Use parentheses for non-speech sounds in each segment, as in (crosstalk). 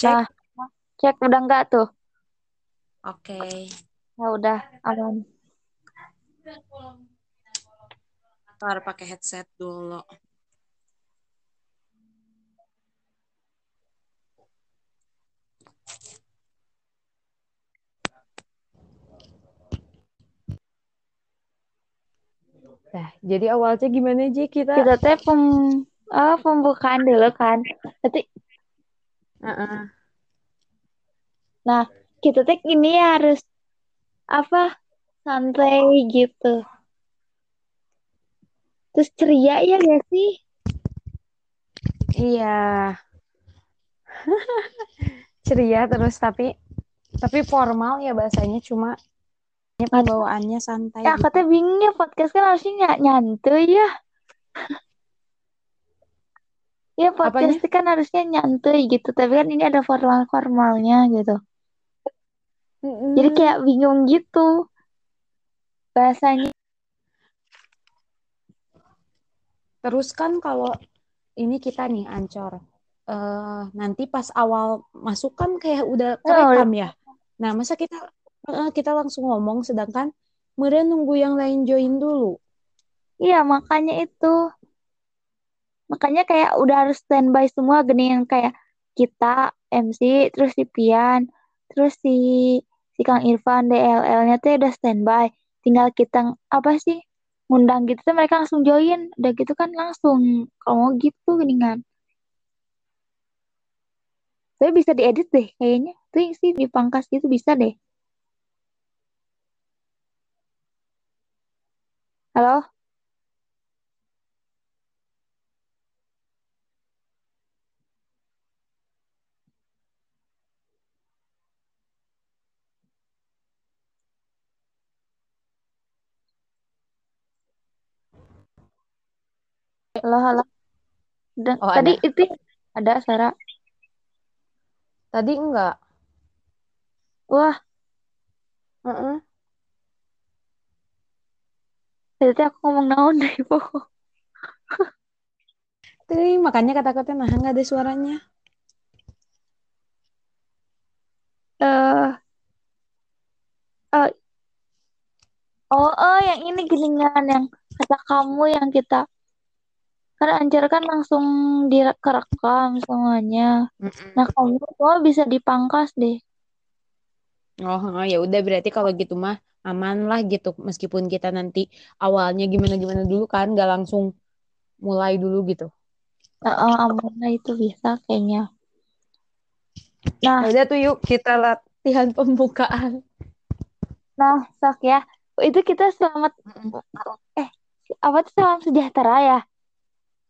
Cek. Cek udah enggak tuh? Oke. Ya udah, aman. Ntar pakai headset dulu. Nah, jadi awalnya gimana Ji kita? Kita teh pem oh, pembukaan dulu kan. Berarti Heeh. nah, kita teh ini harus apa? Santai gitu. Terus ceria ya gak sih? Iya. (laughs) Ceria terus tapi tapi formal ya bahasanya cuma ya pembawaannya santai Ya, gitu. katanya bingung ya podcast kan harusnya ny nyantuy ya. Ya podcast Apanya? kan harusnya nyantuy gitu, tapi kan ini ada formal-formalnya gitu. Jadi Mm-mm. kayak bingung gitu bahasanya. Terus kan kalau ini kita nih ancor. eh nanti pas awal masuk kan kayak udah Oh, kerekam ya. Nah, masa kita eh, kita langsung ngomong sedangkan kemudian nunggu yang lain join dulu. Iya, makanya itu. Makanya kayak udah harus standby semua gini yang kayak kita MC, terus si Pian, terus si si Kang Irfan DLL-nya tuh udah standby. Tinggal kita apa sih ngundang gitu tuh mereka langsung join. Udah gitu kan langsung kalau mau gitu gini kan. Tapi bisa diedit deh kayaknya. Tuh sih dipangkas gitu bisa deh. Halo? Halo, halo. Dan, Oh, tadi ada. itu ada Sarah. Tadi enggak. Wah, Heeh. tadi aku ngomong naon deh, (laughs) pokok. Makanya kata-kata nah nggak ada suaranya. Eh, eh, oh, oh, yang ini geningan yang kata kamu yang kita kan Anjar kan langsung direkam semuanya. Nah, kamu semua bisa dipangkas deh. Oh, oh, ya udah berarti kalau gitu mah aman lah gitu meskipun kita nanti awalnya gimana-gimana dulu kan nggak langsung mulai dulu gitu. Nah, eh, aman lah itu bisa kayaknya. Nah, Ya udah tuh yuk kita latihan pembukaan. nah, sok ya. Itu kita selamat eh apa tuh salam sejahtera ya?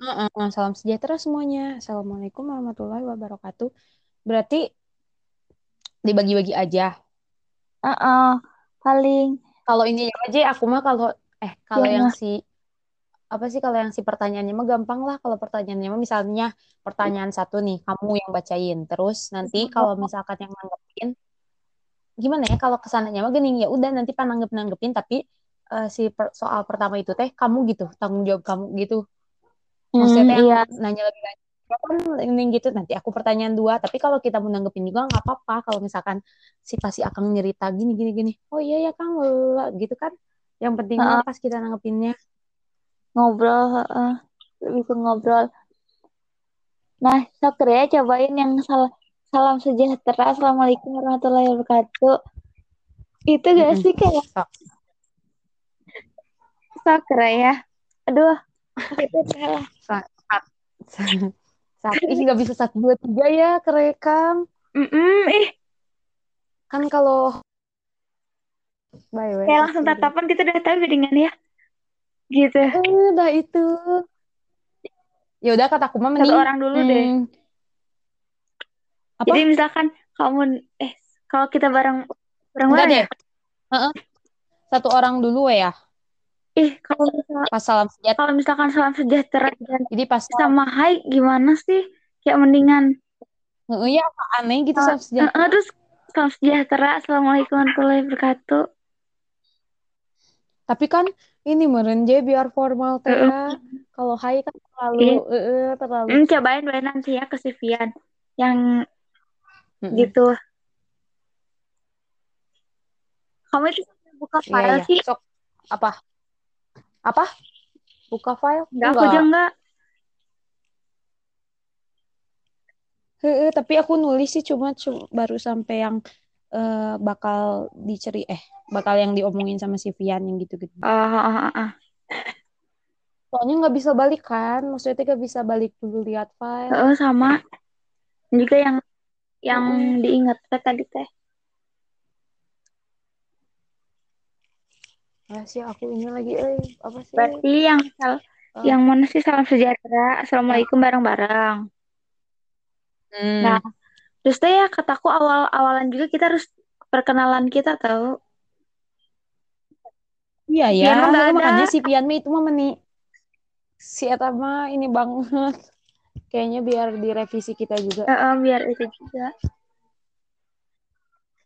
Heeh, salam sejahtera semuanya. Assalamualaikum warahmatullahi wabarakatuh. Berarti dibagi-bagi aja. Heeh, paling Kalau ini aja aku mah kalau eh kalau Yang yang si apa sih kalau yang si pertanyaannya mah gampang lah. Kalau pertanyaannya mah misalnya pertanyaan satu nih kamu yang bacain. Terus nanti kalau misalkan yang nanggepin gimana ya kalau ke sananya mah gini ya udah nanti pan nanggep nanggepin tapi eh, si per- soal pertama itu teh kamu gitu tanggung jawab kamu gitu. Maksudnya Hmm, iya. nanya lebih lanjut kan ini gitu nanti aku pertanyaan dua tapi kalau kita mau nanggepin juga nggak apa-apa kalau misalkan si pasti akan nyerita gini gini gini oh iya ya kang gitu kan yang penting Heeh, pas kita nanggepinnya ngobrol, heeh. Bisa ngobrol. Nah, sok ya cobain yang sal- salam sejahtera. Assalamualaikum warahmatullahi wabarakatuh. Itu gak Mm-mm. sih kayak sok ya? Aduh, itu salah. Sa- sat- ih nggak bisa satu dua tiga ya kerekam Mm-mm, ih, kan kalau by way kayak langsung tatapan kita udah tahu gedingan ya. Gitu. udah itu ya udah kataku mah Satu mending orang dulu deh. hmm, apa Jadi misalkan kamu eh kalau kita bareng bareng enggak bareng deh Heeh. satu orang dulu ya Ih, kalau misal, pas salam sejahtera kalau misalkan salam sejahtera dan jadi pas sama hai gimana sih? Kayak mendingan Heeh, ya apa aneh gitu eh, salam sejahtera eh, terus salam sejahtera. Assalamualaikum warahmatullahi wabarakatuh. Tapi kan ini meren biar formal teh ya. Kalau hai kan terlalu Iya. eh, terlalu Hmm, cobain dulu nanti ya ke. Yang Mm-mm. gitu. Kamu itu buka Iya, file iya. sih? Sok apa? Apa? Buka file? Enggak, aku juga enggak. Heeh, tapi aku nulis sih cuma, cu- baru sampai yang eh, bakal diceri eh bakal yang diomongin sama si Vian yang gitu-gitu. Ah, ah, ah, ah. Soalnya nggak bisa balik kan, maksudnya nggak bisa balik dulu lihat file. Heeh, sama. Juga yang yang diingat tadi teh. Ah sih aku ini lagi eh apa sih? Berarti yang sal Ah. yang mana sih salam sejahtera, assalamualaikum bareng-bareng. Hmm. Nah, terus teh ya kataku awal-awalan juga kita harus perkenalan kita tahu. Iya ya, Piano nggak ada. makanya si Pian mah itu mah meni si Eta mah ini banget. (laughs) Kayaknya biar direvisi kita juga. Heeh, biar itu juga.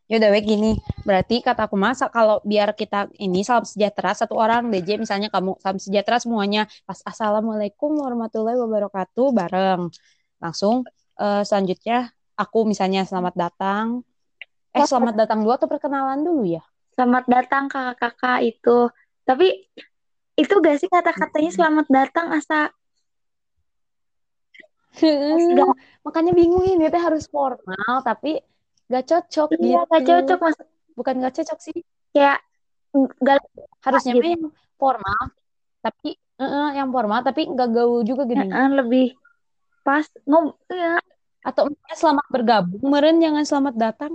Ya udah wek gini. Berarti kataku masa kalau biar kita ini salam sejahtera satu orang DJ misalnya kamu salam sejahtera semuanya pas assalamualaikum warahmatullahi wabarakatuh bareng. Langsung eh, selanjutnya aku misalnya selamat datang. Eh selamat datang dulu atau perkenalan dulu ya? Selamat datang kakak-kakak itu. Tapi itu gak sih kata-katanya selamat datang asa. Makanya bingung ini teh harus formal tapi gak cocok iya gitu. gak cocok mas Bukan gak cocok sih. kayak gak Harusnya gitu. yang formal tapi eh, yang formal tapi gak gaul juga gini. Heeh, lebih pas ngob ya Atau selamat bergabung, meren jangan selamat datang.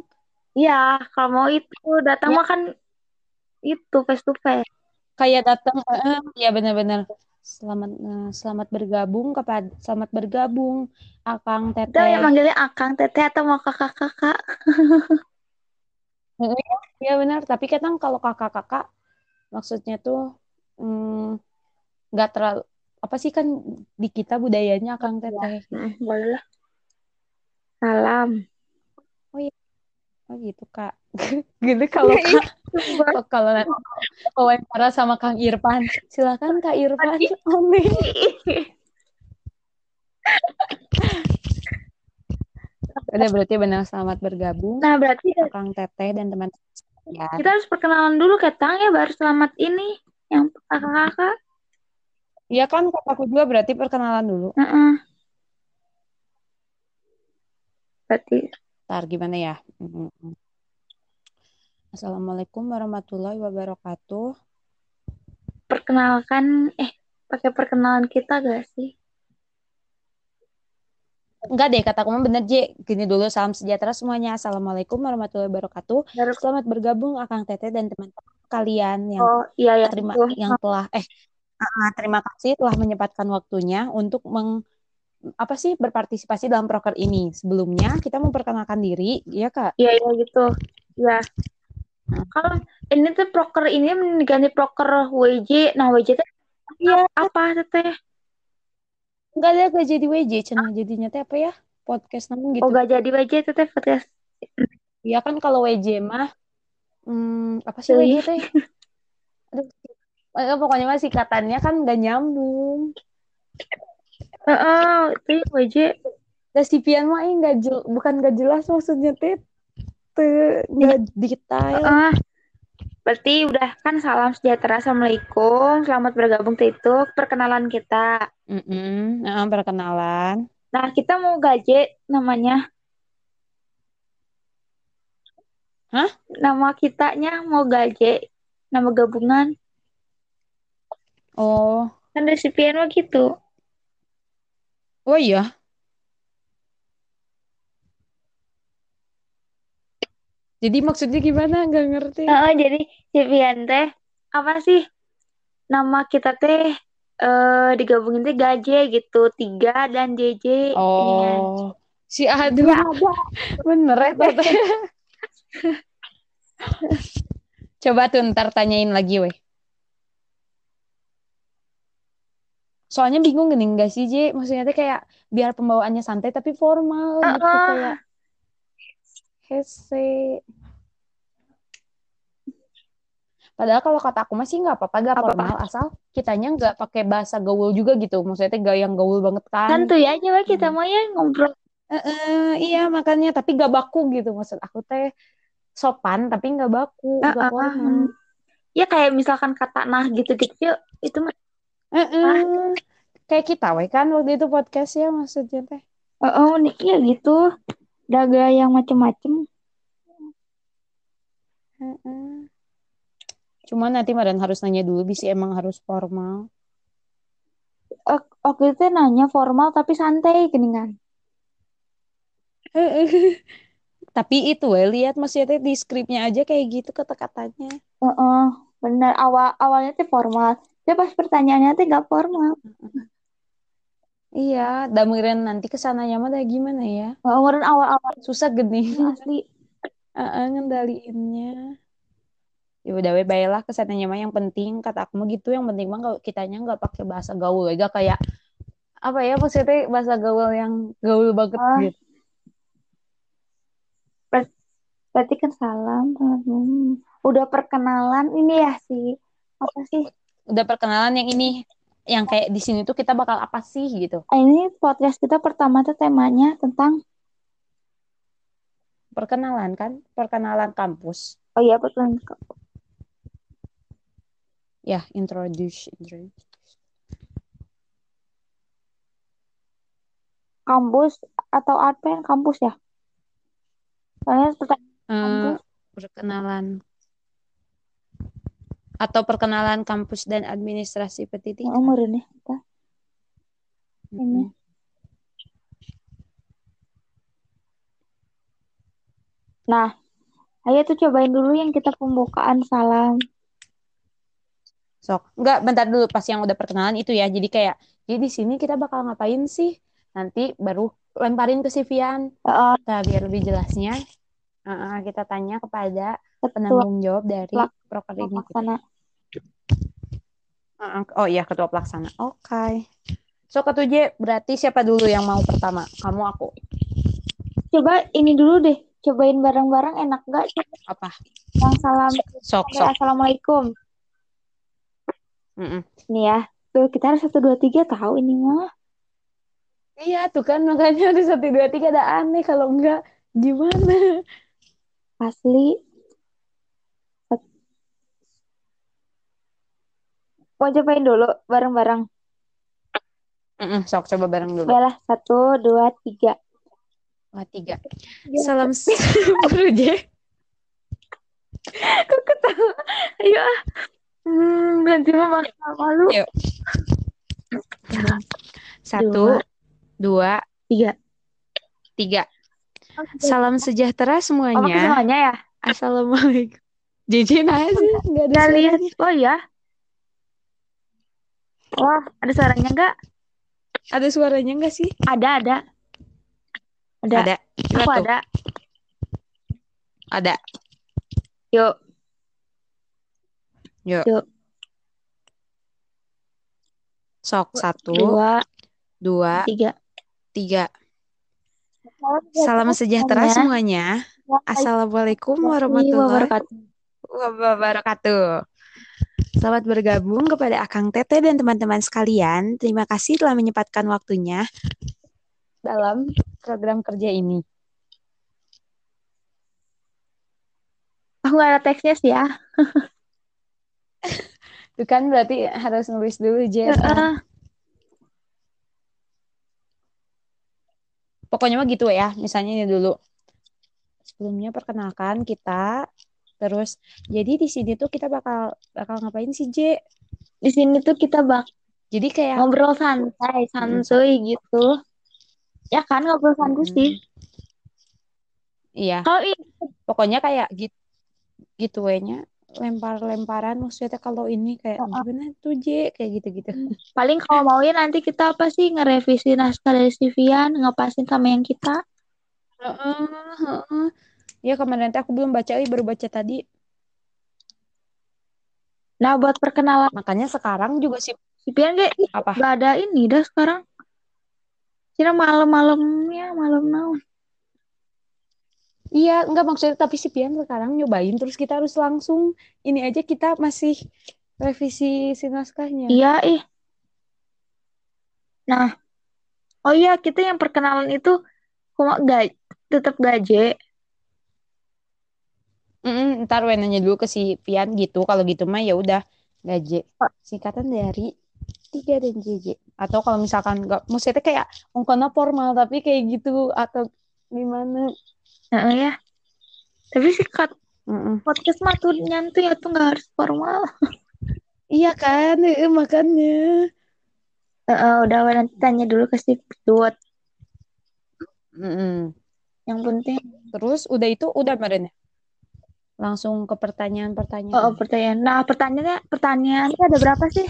Iya, kalau mau itu datang Ya. mah kan itu face to face. Kayak datang, eh, ya benar-benar. Selamat eh, selamat bergabung kepada selamat bergabung Akang Itu yang Teteh. manggilnya akang, teteh atau mau kakak-kakak. (laughs) Iya benar, tapi kadang kalau kakak-kakak maksudnya tuh mm, nggak terlalu apa sih kan di kita budayanya Akang Teteh. Hmm, boleh lah. Salam. Oh gitu Kak. (laughs) Gitu kalau Kak Oh, kalau nanti (laughs) wawancara sama Kang Irfan, silakan Kak Irfan. Aneh. (laughs) Udah berarti benar selamat bergabung Nah, berarti Kang Teteh dan teman ya. kita harus perkenalan dulu ketang ya baru selamat ini yang kakak-kakak. Iya kan kataku juga berarti perkenalan dulu. Heeh. Berarti Ntar gimana ya? Mm, mm. Assalamualaikum warahmatullahi wabarakatuh. perkenalkan eh pakai perkenalan kita gak sih? Enggak deh, kataku mah bener J. Gini dulu, salam sejahtera semuanya. Assalamualaikum warahmatullahi wabarakatuh. Baru Selamat bergabung Akang Teteh dan teman-teman kalian yang oh iya ya terima itu. yang telah eh ah, terima kasih telah menyempatkan waktunya untuk meng apa sih berpartisipasi dalam proker ini. Sebelumnya kita memperkenalkan diri, ya Kak. Iya iya gitu. Ya. Kalau ini tuh proker ini mengganti proker WJ. Nah WJ itu Iya. apa teteh? Enggak ada gak jadi WJ, cenah jadinya teh apa ya? Podcast namun gitu. Oh gak jadi WJ teteh podcast. Ya kan kalau WJ mah hmm, apa sih Iya. WJ teh? Aduh. Eh, pokoknya mah singkatannya kan gak nyambung. (laughs) Heeh, itu WJ. Dan si Pian mah ini nggak jel- bukan gak jelas maksudnya teh teu nggak detail. Heeh. Berarti udah kan salam sejahtera, assalamualaikum, selamat bergabung itu perkenalan kita. Mm-mm. Nah, perkenalan. Nah kita mau gaje namanya. Hah? Nama kitanya mau gaje, nama gabungan. Oh, Kan resipien mah gitu. Oh iya. Jadi maksudnya gimana? Gak ngerti. Heeh, jadi resipien teh apa sih? Nama kita teh eh digabungin teh gaje gitu, tiga dan JJ. Inian. Oh, si aduh. Ya ada. (laughs) Bener ya. (laughs) Coba tuh ntar tanyain lagi, weh. Soalnya bingung gini enggak sih, J? Maksudnya tuh kayak biar pembawaannya santai tapi formal gitu Heeh. kayak hese. Padahal kalau kata aku masih nggak apa-apa, nggak Apa-apa. formal asal kitanya nggak pakai bahasa gaul juga gitu. Maksudnya tuh gak yang gaul banget kan. Santuy aja weh kita Hmm. mah ya ngobrol eh, iya makanya tapi gak baku gitu maksud aku teh sopan tapi nggak baku Ah, nggak ah, formal Ya kayak misalkan kata nah gitu-gitu itu mah Eh, eh. kayak kita we kan waktu itu podcast ya maksudnya teh oh, oh nih iya gitu. Daga yang macem-macem. Eh, eh. Cuman nanti Madan harus nanya dulu bisa emang harus formal. Eh, Waktu itu nanya formal tapi santai geningan. (laughs) Tapi itu we lihat maksudnya teh di skripnya aja kayak gitu kata-katanya. Heeh, bener awal awalnya tuh formal. Tapi pas pertanyaannya tuh nggak formal. Iya, damirin nanti ke sananya mah dah gimana ya? Kemarin awal-awal Susah gini asli. Heeh, ngendaliinnya. Ya udah we baiklah ke sananya mah yang penting kata aku mah gitu yang penting mah kalau kitanya nggak pakai bahasa gaul aja kayak apa ya maksudnya bahasa gaul yang gaul banget Ah. gitu. Berarti kan salam. Hmm. Udah perkenalan ini ya sih. Apa sih? Udah perkenalan yang ini yang kayak di sini tuh kita bakal apa sih gitu. Ah, Ini podcast kita pertama tuh temanya tentang Perkenalan kan, perkenalan kampus. oh iya betul Ya, introduce, introduce. kampus atau apa yang kampus ya? Soalnya pertanyaan Eh, kampus. perkenalan atau perkenalan kampus dan administrasi pendidikan. Oh, kita. ini. Nah, ayo tuh cobain dulu yang kita pembukaan salam. Sok, enggak bentar dulu pas yang udah perkenalan itu ya. Jadi kayak, jadi di sini kita bakal ngapain sih? Nanti baru lemparin ke si Vian. Heeh, Nah, biar lebih jelasnya, eh, kita tanya kepada penanggung jawab dari proker ini. pelaksana. Heeh, Oh iya, ketua pelaksana. Oke. So, ketujuh berarti siapa dulu yang mau pertama? Kamu, aku. Coba ini dulu deh, cobain bareng-bareng enak gak? Coba Apa? yang salam Sok, sok. assalamualaikum. Mm-mm. Nih ya, tuh kita harus satu dua tiga tahu ini mah. Iya, tuh kan makanya ada satu dua tiga ada aneh kalau enggak gimana? Asli. Mau cobain dulu bareng-bareng. Mm-mm, sok coba bareng dulu. Baiklah, satu, dua, tiga. Wah, tiga. Ya. Salam (laughs) Bruje. Ayo ah. Hmm, nanti mah bakal malu. Yuk. Satu, dua, Tiga. tiga. Salam sejahtera Oh, pakai semuanya. semuanya ya? Assalamualaikum. (laughs) Jadi nanya sih, nggak ada lihat. Oh ya. Wah, ada suaranya nggak? Ada suaranya nggak sih? Ada, ada. Ada. Ada. Aku ada. Ada. Yuk. Yuk. Yuk. Sok satu, Dua, dua, tiga. tiga. Salam sejahtera semuanya. Assalamualaikum warahmatullahi wabarakatuh. wabarakatuh. Selamat bergabung kepada Akang Tete dan teman-teman sekalian. Terima kasih telah menyempatkan waktunya dalam program kerja ini. Aku nggak ada teksnya sih ya. (laughs) Itu kan berarti harus nulis dulu, Jess. Pokoknya mah gitu ya. Misalnya ini dulu. Sebelumnya perkenalkan kita. Terus, jadi di sini tuh kita bakal bakal ngapain sih, J? Di sini tuh kita bak Jadi kayak ngobrol santai, santuy gitu. Ya kan ngobrol santuy Mm-mm. sih. iya, Kalau pokoknya kayak gitu gitu nya lempar-lemparan maksudnya kalau ini kayak Heeh. gimana tuh J kayak gitu-gitu. paling kalau mau ya nanti kita apa sih ngerevisi naskah dari si Vian, ngepasin sama yang kita. Heeh, heeh. Ya kemarin teh aku belum baca, eh, baru baca tadi. Nah, buat perkenalan Makanya sekarang juga si Vian gak, apa? gak ada ini dah sekarang. Cina malam-malamnya, malam naon. Iya, enggak maksudnya tapi si Pian sekarang nyobain terus kita harus langsung ini aja kita masih revisi si naskahnya. Iya, ih. Nah, oh iya kita yang perkenalan itu Kok mah gak tetap gaje. Mm-mm, ntar gue nanya dulu ke si Pian gitu. Kalau gitu mah ya udah gaje. Singkatan dari tiga dan JJ. Atau kalau misalkan nggak, maksudnya kayak ungkapnya formal tapi kayak gitu atau gimana? Heeh ya. Tapi sih kat Mm-mm. podcast mah tuh nyantuy ya tuh nggak harus formal. (laughs) Iya kan, eh, makanya. Heeh, udah we, nanti tanya dulu ke si Putut. Mm-mm. Yang penting Terus udah itu udah kemarin ya? Langsung ke oh, pertanyaan-pertanyaan. pertanyaan. Nah, pertanyaannya pertanyaannya ada berapa sih?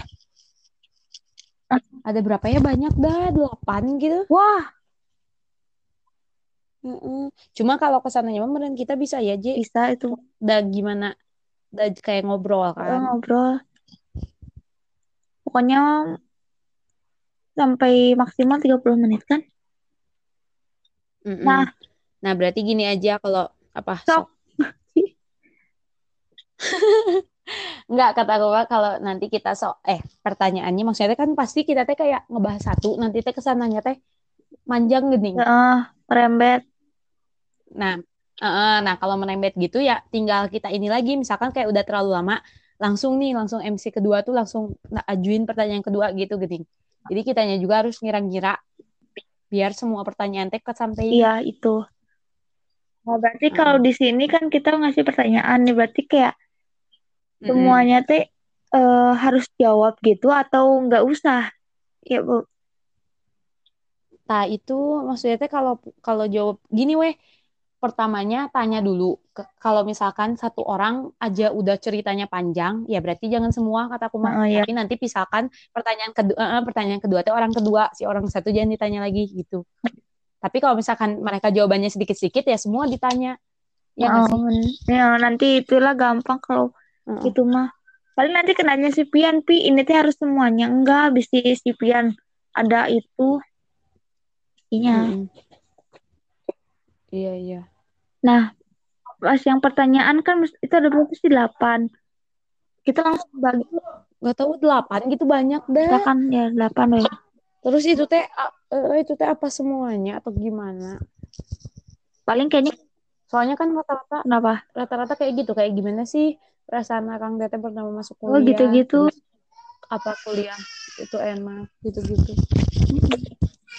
Ada berapa ya? Banyak dah, delapan gitu. Wah, Mm-mm. Cuma kalau ke sananya meren kita bisa ya, J. bisa itu Udah gimana? Udah kayak ngobrol kan. ngobrol. Pokoknya sampai maksimal 30 menit kan? Mm-mm. Nah. Nah, berarti gini aja kalau apa? Sok. (laughs) Enggak, kata gue kalau nanti kita sok eh pertanyaannya maksudnya kan pasti kita teh kayak ngebahas satu, nanti teh ke sananya teh manjang gini. Heeh, merembet. Nah, eh, nah kalau menembet gitu ya tinggal kita ini lagi misalkan kayak udah terlalu lama langsung nih langsung MC kedua tuh langsung ajuin pertanyaan kedua gitu gini. Jadi kitanya juga harus ngira-ngira biar semua pertanyaan teh kesampaian. Iya, itu. Nah, berarti Heeh. kalau di sini kan kita ngasih pertanyaan nih, berarti kayak semuanya teh eh, harus jawab gitu atau nggak usah? Ya, Nah, itu maksudnya teh kalau kalau jawab gini weh, pertamanya tanya dulu. Kalau misalkan satu orang aja udah ceritanya panjang, ya berarti jangan semua kataku mah. Heeh, ya. Tapi nanti misalkan pertanyaan kedua, pertanyaan kedua teh orang kedua, si orang satu jangan ditanya lagi gitu. Tapi kalau misalkan mereka jawabannya sedikit-sedikit ya semua ditanya. Ya Oh, ya, nanti itulah gampang kalau Heeh. itu mah. Paling nanti kenanya si Pian, Pi, ini teh harus semuanya. Enggak, si, si Pian ada itu. Iya. Iya, iya. Nah, pas yang pertanyaan kan itu ada berapa sih? Delapan. Kita langsung bagi, Gak tahu delapan gitu banyak dah. kan ya delapan weh. Terus itu teh eh, itu teh apa semuanya atau gimana? Paling kayaknya Soalnya kan rata-rata kenapa? rata-rata kayak gitu kayak gimana sih perasaan Kang Tete pertama masuk Oh, kuliah gitu-gitu. terus apa kuliah itu enak gitu-gitu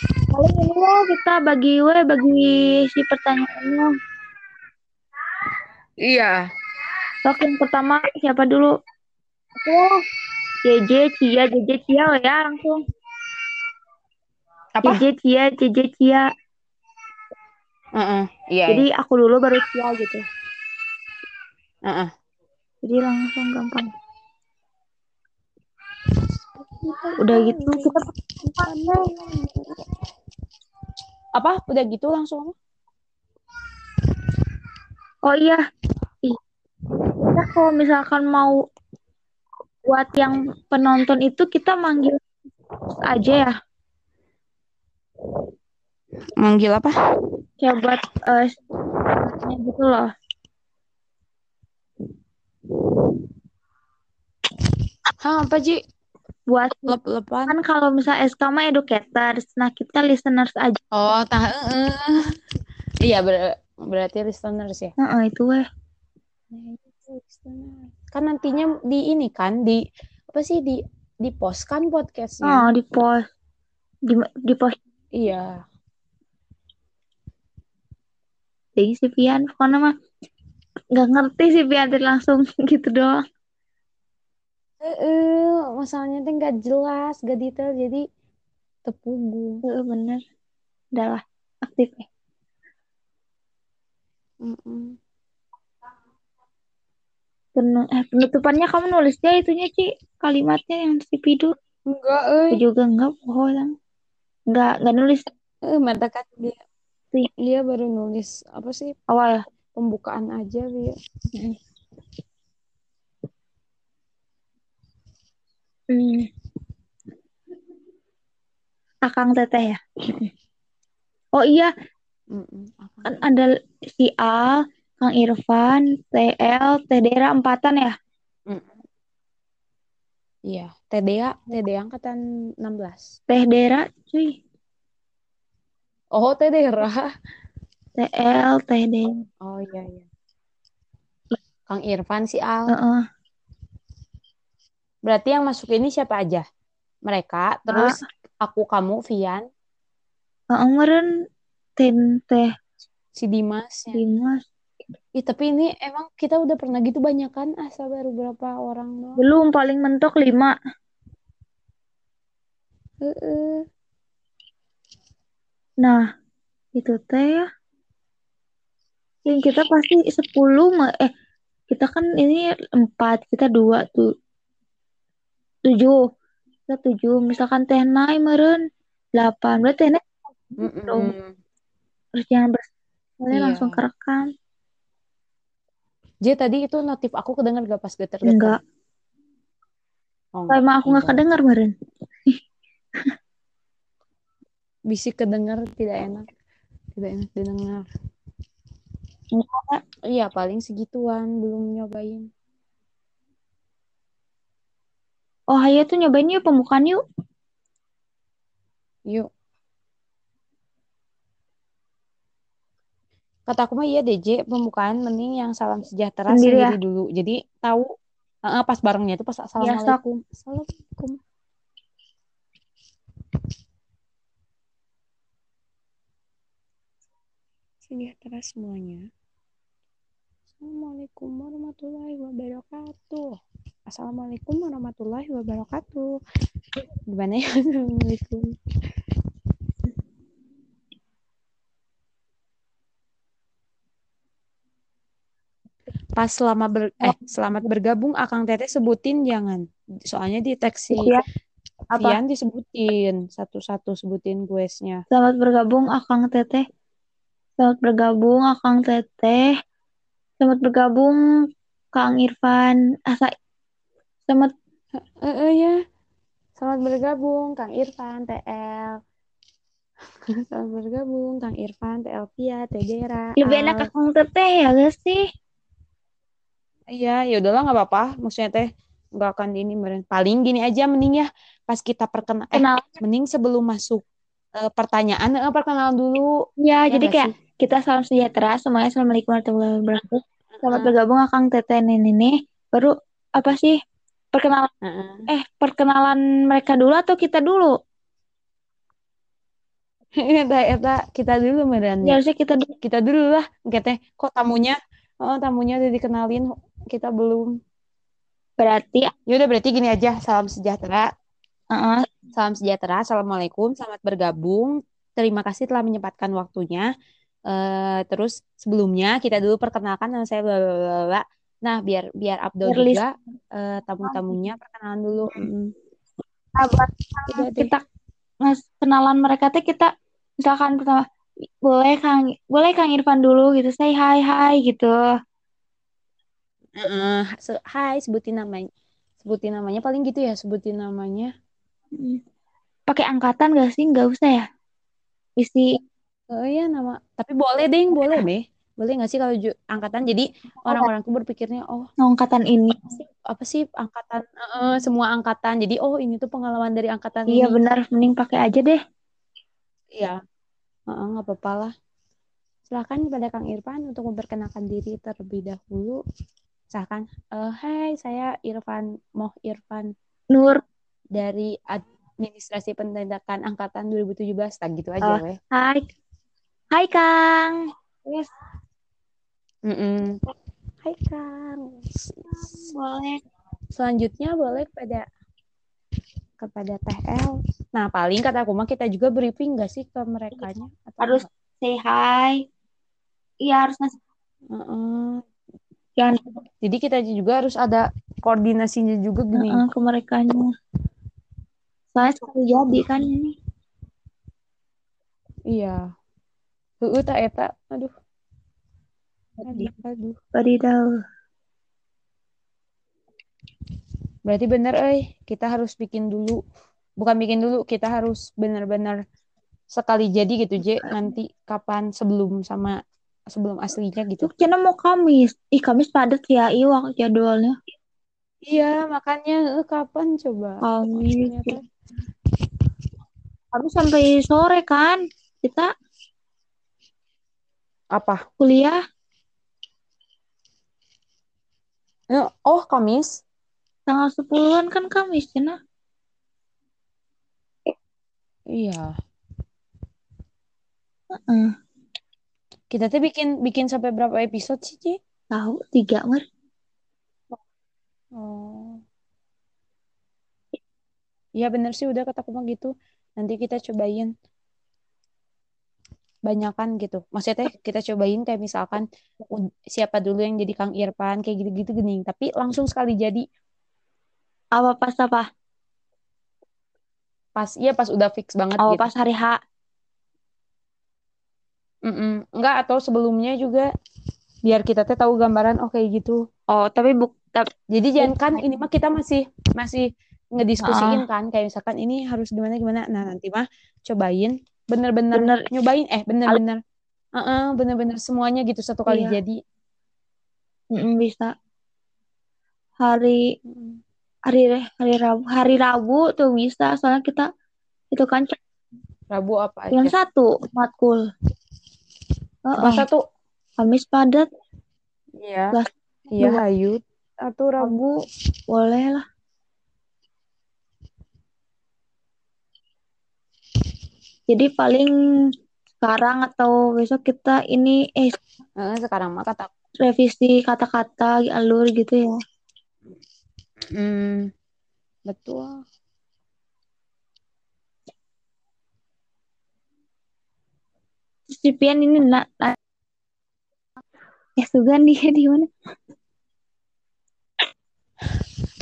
Paling ini lah kita bagi we bagi si pertanyaannya. iya Sok yang pertama siapa dulu? Aku JJ Cia JJ Cia we ya langsung. apa JJ Cia JJ Cia. Heeh, iya Jadi aku dulu baru Cia gitu. iya. Heeh. Jadi langsung gampang. Udah gitu kita apa udah gitu langsung Oh iya. Ih. Kita kalau misalkan mau buat yang penonton itu kita manggil aja ya. manggil apa Kayak buat eh gitu loh. Hah, apa Ji? Buat Lep-lepan. kan kalau misal SK mah educators, nah kita listeners aja. Oh, tah heeh. Iya, ber- berarti listeners ya. Itu weh. Nah, itu listeners. Kan nantinya di ini kan di apa sih di di post kan podcastnya. Oh, di post di di post Iya. si Pian pokoknya mah nggak ngerti si Pian langsung (laughs) gitu doang. Eh, masalahnya tuh nggak jelas, nggak detail, jadi tepugu. Heeh, bener. Udah lah, aktif ya. Mm-mm. Penu- eh, penutupannya kamu nulisnya itunya Ci kalimatnya yang si Pidu Enggak, aku eh. juga enggak bohong enggak enggak nulis Eh, mata kan dia Sih. dia baru nulis apa sih awal pembukaan aja dia. hmm. Akang Teteh ya oh iya Mm-mm. Kan ada si Al Kang Irfan TL Teh Dera empatan ya Iya, TDA, TDA angkatan 16. Teh Dera cuy Oh, TDA. TL, TD. Oh iya iya. Kang Irfan si Al. Heeh. Berarti yang masuk ini siapa aja? Mereka, terus aku, kamu, Vian, Heeh, meren tin teh si Dimas. ya. Dimas. Ih, tapi ini emang kita udah pernah gitu banyak kan? Asal baru berapa orang doang. Belum paling mentok lima. Heeh. Nah, itu teh ya. Yang kita pasti 10 ma- eh kita kan ini empat, kita dua tuh tujuh. Kita tujuh, misalkan teh nai meren delapan. Berarti teh nai harus jangan bersoalnya Iya. langsung kerekam. J tadi itu notif aku kedenger gak pas geter-geter? Enggak. Oh, emang aku nggak enggak. kedengar meren. (laughs) Bisik kedenger tidak enak. Tidak enak didengar. Iya, paling segituan belum nyobain. Oh, ayo tuh nyobain yuk pembukaan yuk. Yuk. Kata aku mah iya DJ pembukaan mending yang salam sejahtera Sendiri ya? sendiri dulu. Jadi tahu eh, pas barengnya itu pas assalamualaikum. Assalamualaikum. Sejahtera semuanya. Assalamualaikum warahmatullahi wabarakatuh. Assalamualaikum warahmatullahi wabarakatuh. Gimana ya? (laughs) Assalamualaikum. Pas selama ber eh selamat bergabung Akang Teteh sebutin jangan. Soalnya di teks si Iya. Apa? Vian disebutin satu-satu sebutin questnya. Selamat bergabung Akang Teteh. Selamat bergabung Akang Teteh. Selamat bergabung Kang Irfan. Asa selamat Eh eh, ya. Selamat bergabung Kang Irfan TL. (laughs) Selamat bergabung Kang Irfan TL Pia Tegera. lebih enak. Akang Teteh ya gak sih? Iya, ya udahlah nggak apa-apa. Maksudnya teh nggak akan ini. Paling gini aja mending ya pas kita perkenal eh Kenal. mending sebelum masuk eh, pertanyaan eh, perkenalan dulu. Ya, Ya jadi kayak sih? kita salam sejahtera semuanya. Assalamualaikum warahmatullahi wabarakatuh. Selamat bergabung Akang Teteh ini nih. Baru apa sih? Perkenalan heeh. eh perkenalan mereka dulu atau kita dulu? Eta, eta kita dulu meren Ya ya. harusnya kita dulu. Kita dulu lah. Nggak teh kok tamunya oh tamunya udah dikenalin kita belum. Berarti Ya udah berarti gini aja. Salam sejahtera. uh, Salam sejahtera. Assalamualaikum. Selamat bergabung. Terima kasih telah menyempatkan waktunya. Eh terus sebelumnya kita dulu perkenalkan nama saya bla bla, bla. Nah, biar biar Abdul Biar juga eh, tamu-tamunya perkenalan dulu. Mm. sahabat Udah deh. kita ngas kenalan mereka teh kita misalkan pertama boleh Kang boleh Kang Irfan dulu gitu say hai hai gitu Heeh. Se- hai, sebutin namanya. Sebutin namanya paling gitu ya, sebutin namanya. Hmm. pakai angkatan gak sih nggak usah ya isi Oh iya nama. Tapi boleh deh, boleh deh. Boleh nggak sih kalau angkatan? Jadi orang-orang tuh berpikirnya, oh angkatan ini apa sih angkatan? Heeh, semua angkatan. Jadi oh ini tuh pengalaman dari angkatan iya ini. benar mending pakai aja deh Iya. Heeh, nggak apa-apa lah. Silakan kepada Kang Irfan untuk memperkenalkan diri terlebih dahulu. Silakan. Eh, hai, saya Irfan Moh Irfan Nur dari Administrasi Pendidikan Angkatan 2017. Tak gitu aja, Oh. weh. hai hai Kang yes Mm-mm. Hai Kang. boleh Selanjutnya boleh kepada kepada TL. Nah, paling kata aku mah kita juga briefing gak sih ke merekanya? Atau harus enggak? say hi iya harus ngasih Heeh. jangan Jadi kita juga harus ada koordinasinya juga gini. uh, ke mereka soalnya sekali jadi kan ini Iya. Heeh tak eta. Aduh. Aduh. Wadidaw. Berarti bener euy, kita harus bikin dulu. Bukan bikin dulu, kita harus benar-benar sekali jadi gitu, J. Nanti kapan sebelum sama sebelum aslinya gitu. Cina mau Kamis. Ih, Kamis padat ya, iya waktu jadwalnya. Iya, makanya eh, kapan coba? Kamis. Kamis sampai sore kan? Kita Apa? kuliah Eh, Oh, Kamis. tanggal 10-an kan Kamis Cina Iya. Heeh. Kita tuh bikin bikin sampai berapa episode sih, Ci? tahu tiga mer Oh. Iya bener sih udah kata aku mah gitu. Nanti kita cobain banyakan gitu. Maksudnya teh kita cobain kayak misalkan siapa dulu yang jadi Kang Irfan kayak gitu-gitu gening. Tapi langsung sekali jadi apa pas apa pas iya pas udah fix banget oh gitu. pas hari H Mm-mm. Enggak atau sebelumnya juga biar kita teh tahu gambaran oh kayak gitu. oh tapi buk tap- Jadi jangan kan ini mah kita masih masih ngediskusiin Heeh. kan kayak misalkan ini harus gimana gimana. Nah, nanti mah cobain bener-bener bener nyobain eh bener-bener Heeh, bener-bener semuanya gitu satu kali Iya. jadi. Mm, bisa hari hari hari Rabu hari Rabu tuh bisa soalnya kita itu kan Rabu apa yang aja? satu matkul Heeh. Masa tuh Kamis padat iya. Iya, hayu atau Rabu. Rabu boleh lah jadi paling sekarang atau besok kita ini eh sekarang mah kata revisi kata-kata alur gitu ya Hmm, betul. Terus si Pian ini nak na, ya Sugan dia di mana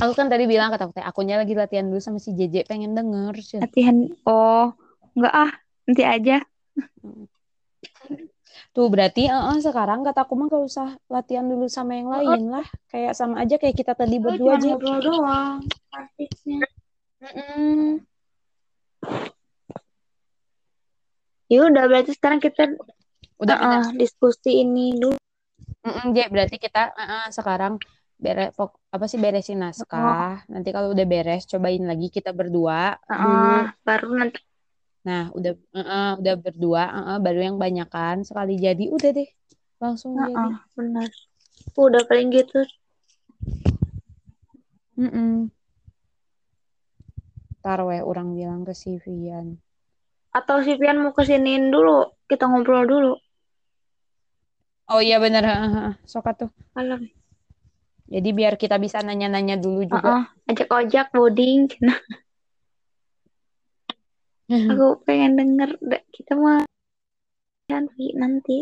Aku kan tadi bilang kata teh akunya lagi latihan dulu sama si JJ pengen denger sih. latihan oh enggak ah nanti aja Tuh berarti eh, sekarang kata aku mah gak usah latihan dulu sama yang lain lah. Kayak sama aja kayak kita tadi berdua aja. ngobrol doang artisnya Mm-mm. ya udah berarti sekarang kita Udah uh-uh, bener. diskusi ini dulu Mm-mm, J, berarti kita eh, eh, sekarang beres apa sih beresin naskah. Nanti kalau udah beres cobain lagi kita berdua dulu. uh-uh, baru nanti Nah, udah eh, udah berdua eh, baru yang banyakan sekali jadi udah deh. Langsung jadi. uh-uh, benar udah paling gitu Mm-mm. Ntar we orang bilang ke si Vian. atau si Pian mau kesiniin dulu kita ngobrol dulu Oh iya heeh. sok atuh. kalau Jadi biar kita bisa nanya-nanya dulu juga. uh-uh, ajak ojek boarding nah aku pengen denger Da- kita mah nanti nanti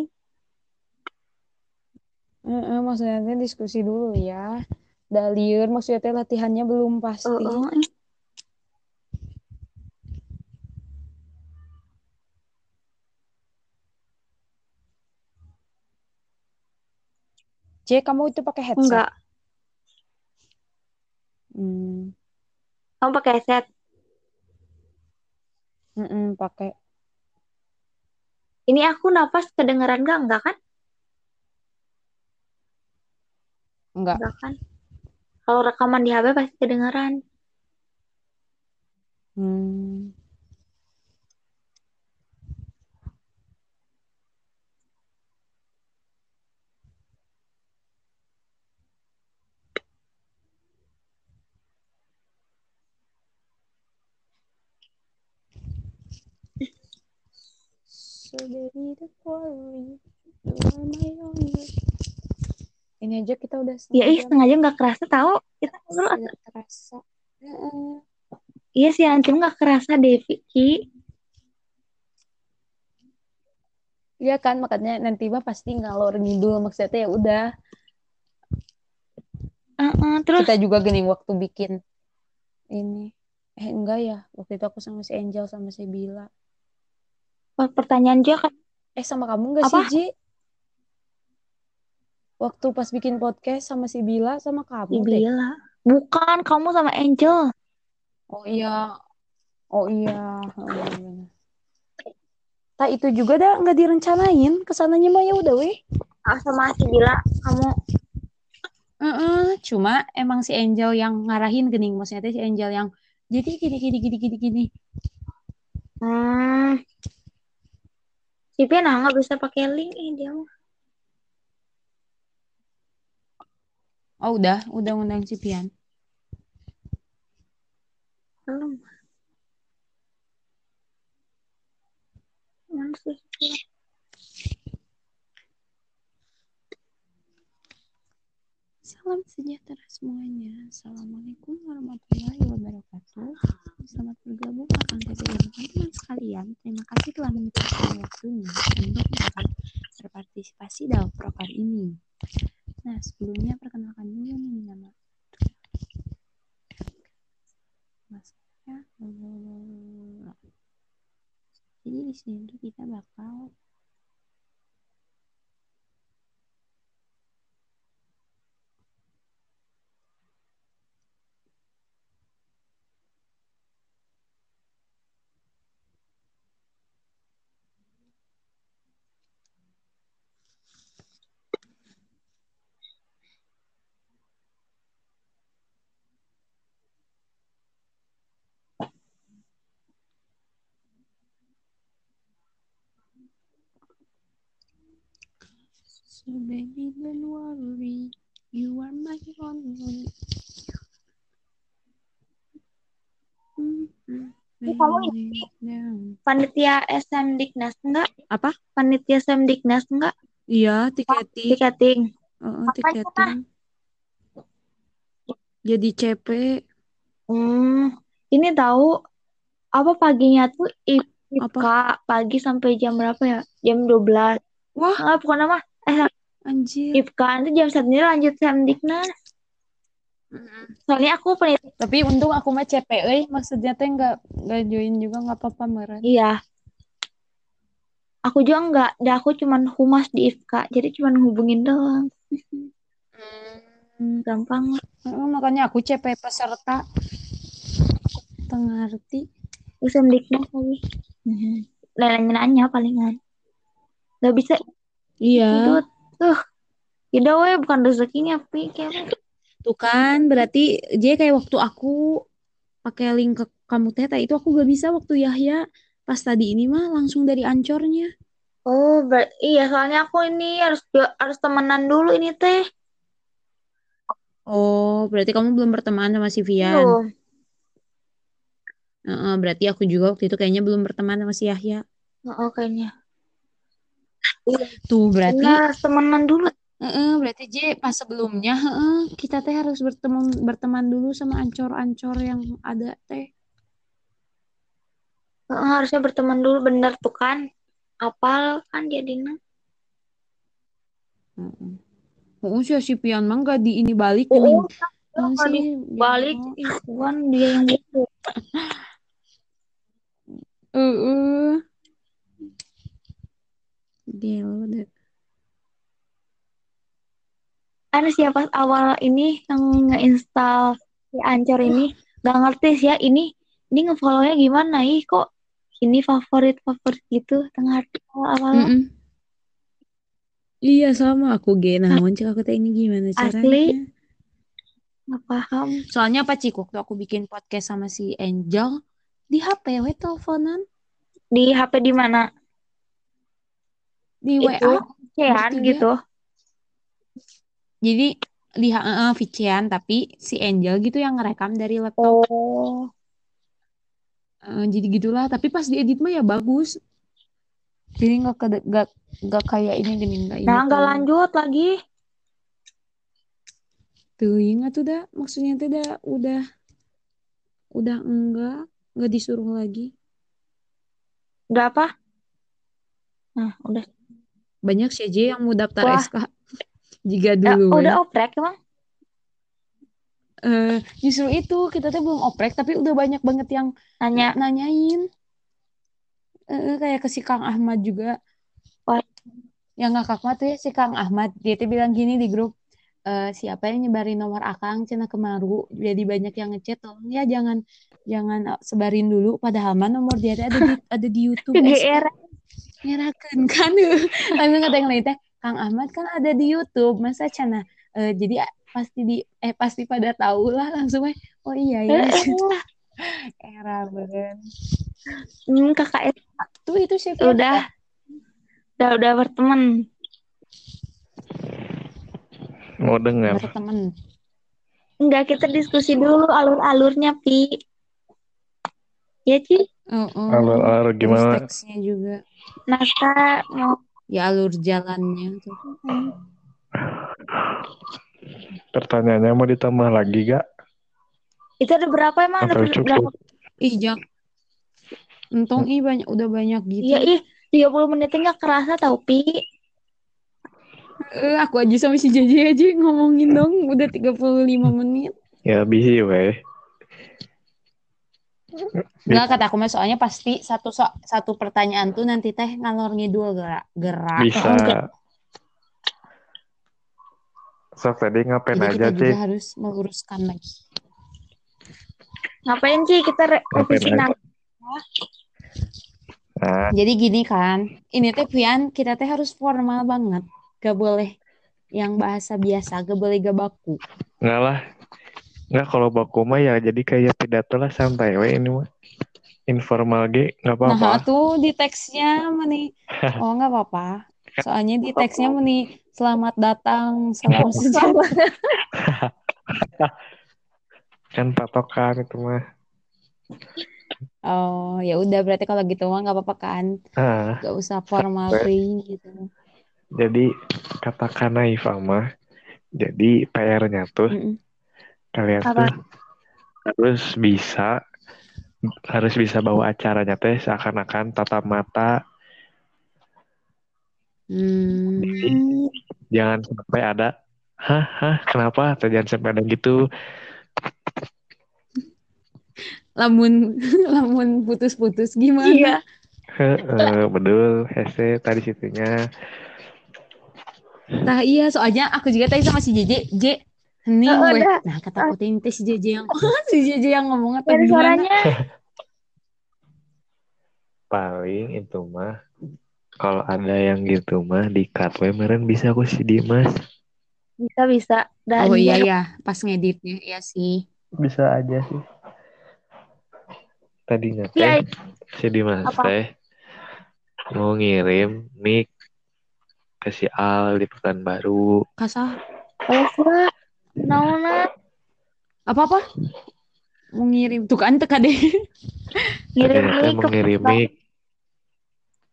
Heeh, maksudnya diskusi dulu ya. Dalieur maksudnya teh latihannya belum pasti. uh-uh. C, kamu itu pakai headset? enggak Hmm, kamu pakai headset mm-mm, pakai. ini aku napas kedengeran gak enggak kan Enggak. enggak kan kalau rekaman di HP pasti kedengeran Hmm. So baby don't worry, you are my only. Ini aja kita udah ya ih setengah jam setengah jam nggak kerasa tahu kita ngobrol tidak terasa. Heeh. iya sih anjing nggak kerasa deh Vicky Iya kan makanya nanti mah pasti ngalor ngidul maksudnya ya udah Uh-uh, terus kita juga gini waktu bikin ini eh enggak ya waktu itu aku sama si Angel sama si Bila pertanyaan juga kan? Eh sama kamu enggak Apa? sih Ji waktu pas bikin podcast sama si Bila sama kamu deh. Bila. Bukan kamu sama Angel. Oh iya. Oh iya. Oh, iya benar Tak itu juga dah nggak direncanain. Ke sananya mah ya udah weh. Ah, sama si Bila kamu. Heeh, cuma emang si Angel yang ngarahin gening. Maksudnya teh si Angel yang jadi gini gini gini gini gini. Hmm tapi nah nggak bisa pakai link ini dia mah. Oh udah, udah ngundang Cipian. Belum. Mana sih? Salam sejahtera semuanya. Assalamualaikum warahmatullahi wabarakatuh. Selamat bergabung Kakang Tete dan teman-teman sekalian. Terima kasih telah menyempatkan waktunya untuk dapat berpartisipasi dalam program ini. Nah, sebelumnya perkenalkan dulu nih nama Mas ya. Jadi di sini tuh kita bakal So baby, don't worry, you are my only. Ini kamu down. Panitia SM Diknas enggak? Apa? Panitia SM Diknas enggak? Iya, tiketing. Tiketing. Apanya, tiketing. Jadi CP. Hmm, ini tahu apa paginya tuh I- Apa? IPK pagi sampai jam berapa ya? Jam 12. Wah, Enggak, bukan apa? Anjir. IPK nanti jam satunya lanjut SM Diknas. Soalnya aku panitia. Tapi untung aku mah CP, euy. Maksudnya teh nggak nggak join juga nggak apa-apa meren. Iya. Aku juga enggak, dan aku cuman humas di IPK, jadi cuman hubungin doang. Hmm. Gampang lah. Makanya aku CP peserta. Tengah arti. SM Diknas lagi. Hmm. Nanya-nanya palingan. Gak bisa Iya. hidup tuh. Tidak weh, bukan rezekinya, Pi. Kayak Tuh kan, berarti J kayak waktu aku pakai link ke kamu teh, teh, itu aku gak bisa waktu Yahya. Pas tadi ini mah langsung dari ancornya. Oh, ber- iya soalnya aku ini harus harus temenan dulu ini teh. Oh, berarti kamu belum berteman sama si Vian. Belum. Heeh, berarti aku juga waktu itu kayaknya belum berteman sama si Yahya. Oh, kayaknya. Tuh, berarti Enggak, harus temenan dulu. Heeh, berarti J pas sebelumnya heeh, kita teh harus berteman berteman dulu sama ancor-ancor yang ada teh. Heeh, harusnya berteman dulu bener tuh kan. Apal kan jadinya. Heeh. Oh, si si Pian mah nggak di ini balik Oh, nih. kalau sih dibalik bego. Iwan dia yang gitu. (laughs) Heeh. Gelo deh. Anu siapa awal ini yang nge-install si Ancor ini gak ngerti sih ya ini ini ngefollownya gimana ih kok ini favorit favorit gitu tengah awal Mm-mm. Iya sama aku ge namun cek aku teh ini gimana caranya. Asli. nggak paham Soalnya apa Cik waktu aku bikin podcast sama si Angel di HP we teleponan di HP di mana di Itu. WA. Cean gitu Jadi di uh, Vician tapi si Angel gitu yang ngerekam dari laptop. oh Eh, jadi gitulah tapi pas diedit mah ya bagus jadi nggak nggak nggak kayak ini gini nggak ini nah nggak tuh. lanjut lagi tuh ingat udah maksudnya tuh udah udah udah enggak nggak disuruh lagi udah apa nah udah banyak sih aja yang mau daftar Wah. SK jika Eh, dulu udah ya. oprek emang? Eh, justru itu kita tuh belum oprek tapi udah banyak banget yang nanya. nanyain. Eh, kayak ke si Kang Ahmad juga. Wah. yang ngakak mah tuh ya si Kang Ahmad. Dia tuh bilang gini di grup eh, siapa yang nyebarin nomor akang cina kemaru? Jadi banyak yang ngechat tolong ya jangan jangan sebarin dulu padahal mah nomor dia ada di ada di YouTube ngerakeun kan (laughs) langsung kata yang lain teh Kang Ahmad kan ada di YouTube masa cina eh, jadi pasti di eh pasti pada tahu lah langsung eh oh iya ya (laughs) era banget hmm, kakak tuh itu sih Fir. udah udah udah berteman Mau dengar. berteman. Enggak, kita diskusi dulu alur-alurnya, Pi. Ya, Ci? Heeh. Alur-alur Terus gimana? teksnya juga. Naskah mau Ya alur jalannya tuh. Pertanyaannya mau ditambah lagi gak? itu ada berapa emang? Ada Atau ber- cukup? berapa? Ih, jak. Untung ih banyak udah banyak gitu. Iya, ih, 30 menitnya nggak kerasa tau, Pi. Eh, aku aja sama si JJ aja ngomongin dong udah 35 menit. Ya busy weh. (laughs) Enggak kata aku mah soalnya pasti satu so- satu pertanyaan tuh nanti teh ngalor ngidul gerak gerak. Bisa. Enggak. Sok tadi ngapain Jadi aja kita sih? juga harus meluruskan lagi. Ngapain sih kita revisi nanti? Nah, Jadi gini kan, ini teh Pian kita teh harus formal banget. Gak boleh yang bahasa biasa, gak boleh gak baku. enggak lah. Enggak kalau baku mah ya jadi kayak pidato lah santai weh ini mah. Informal ge nggak Nah, apa-apa. tuh di teksnya meni. (laughs) Oh, nggak apa-apa. Soalnya di teksnya meni selamat datang, salam (laughs) sejahtera. (laughs) Kan patokan itu mah. Oh, ya udah berarti kalau gitu mah nggak apa-apa kan. Ah, Gak usah formal gitu. jadi katakan naif mah. Jadi PR-nya tuh Mm-mm. Kalian Apa? tuh harus bisa harus bisa bawa acaranya teh seakan-akan tatap mata Hmm. Jangan sampai ada hah hah kenapa atau jangan sampai ada gitu Lamun (laughs) lamun putus-putus gimana? Iya. Heeh, betul hese tadi situnya Nah iya soalnya aku juga tadi sama si JJ, J, hening Oh, weh. udah. Nah kata aku teh teh si JJ yang (laughs) si JJ yang ngomong atau Dari gimana? suaranya. paling itu mah kalau ada yang gitu mah di cut we meren bisa aku si Dimas Bisa, bisa. Dan Oh iya ya, pas ngeditnya iya sih. bisa aja sih tadinya Iya. teh si Dimas Apa? teh mau ngirim mic ke si Al di Pekanbaru Kasah Oh. Naona. apa-apa? Mau ngirim tuh kan teka deh. Ngirim ke ngirim mic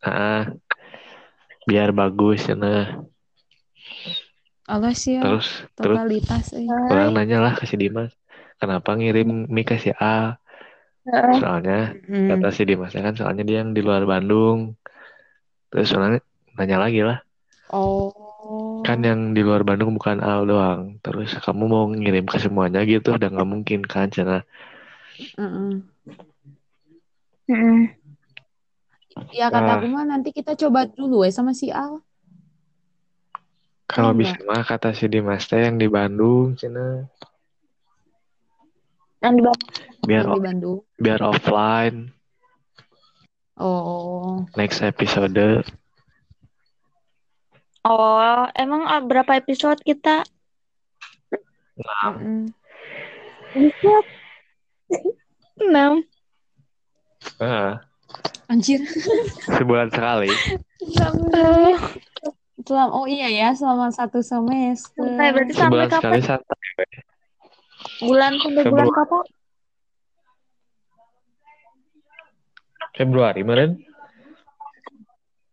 ah biar bagus ya nah Allah sih ya, terus terus totalitas eh. orang nanya lah ke si Dimas kenapa ngirim mic ke si A Heeh. soalnya Hmm. kata si Dimas kan soalnya dia yang di luar Bandung terus soalnya nanya lagi lah Oh. Kan yang di luar Bandung bukan Al doang terus kamu mau ngirim ke semuanya gitu udah nggak mungkin kan cina Heeh. Heeh. Ya kata aku mah nanti kita coba dulu ya sama si Al. kalau Enggak. bisa mah kata si Dimas teh yang di Bandung cina Yang di biar yang di Bandung. biar offline Oh. next episode Oh, emang ah, berapa episode kita? Episode 6. ah, Anjir. sebulan sekali Selama, oh iya ya, selama satu semester. Sampai berarti sampai sebulan sekali kapan? santai Bulan sampai bulan Februari. kapan? Februari meren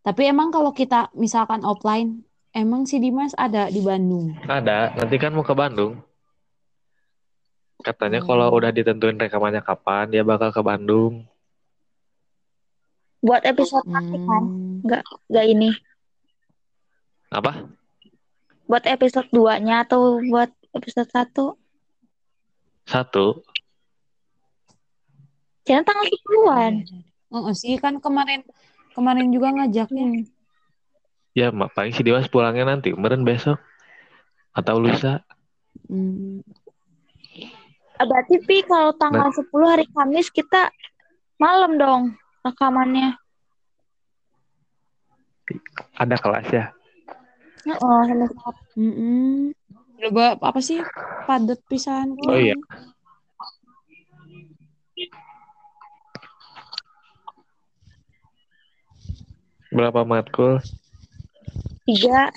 Tapi emang kalau kita misalkan offline, emang si Dimas ada di Bandung. ada nanti kan mau ke Bandung katanya Hmm. kalau udah ditentuin rekamannya kapan dia bakal ke Bandung Buat episode nanti kan? Hmm. Gak ini. apa Buat episode 2-nya atau buat episode 1? satu Jangan tanggal 10-an. Oh, sih kan kemarin kemarin juga ngajaknya. Ya, mak paling si Dimas pulangnya nanti, kemarin besok atau lusa. Hmm. Berarti Pi kalau tanggal 10 hari Kamis kita malam dong rekamannya. Ada kelas ya. Oh, sama Sabtu. Mm-mm. Coba apa sih padat pisan Oh iya. Berapa matkul? tiga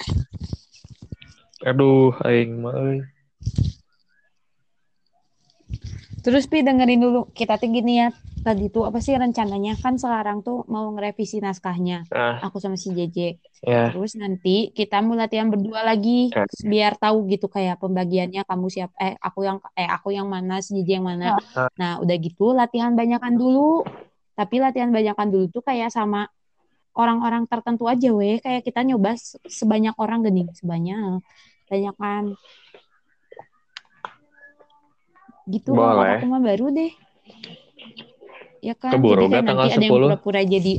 Aduh, aing mah. Terus Pi dengerin dulu kita tuh gini ya. Tadi tuh apa sih rencananya kan sekarang tuh mau ngerevisi naskahnya. Ah, Aku sama si JJ. ya. Terus nanti kita mau latihan berdua lagi Eh. biar tahu gitu kayak pembagiannya kamu siap eh aku yang eh aku yang mana si JJ yang mana. Ah. Nah, udah gitu latihan banyakan dulu. Tapi latihan banyakan dulu tuh kayak sama orang-orang tertentu aja weh kayak kita nyoba se- sebanyak orang gini, sebanyak banyakan gitu kalau Boleh. aku mah baru deh. Ya kan, Keburu jadi tanggal nanti ada yang 10? pura-pura jadi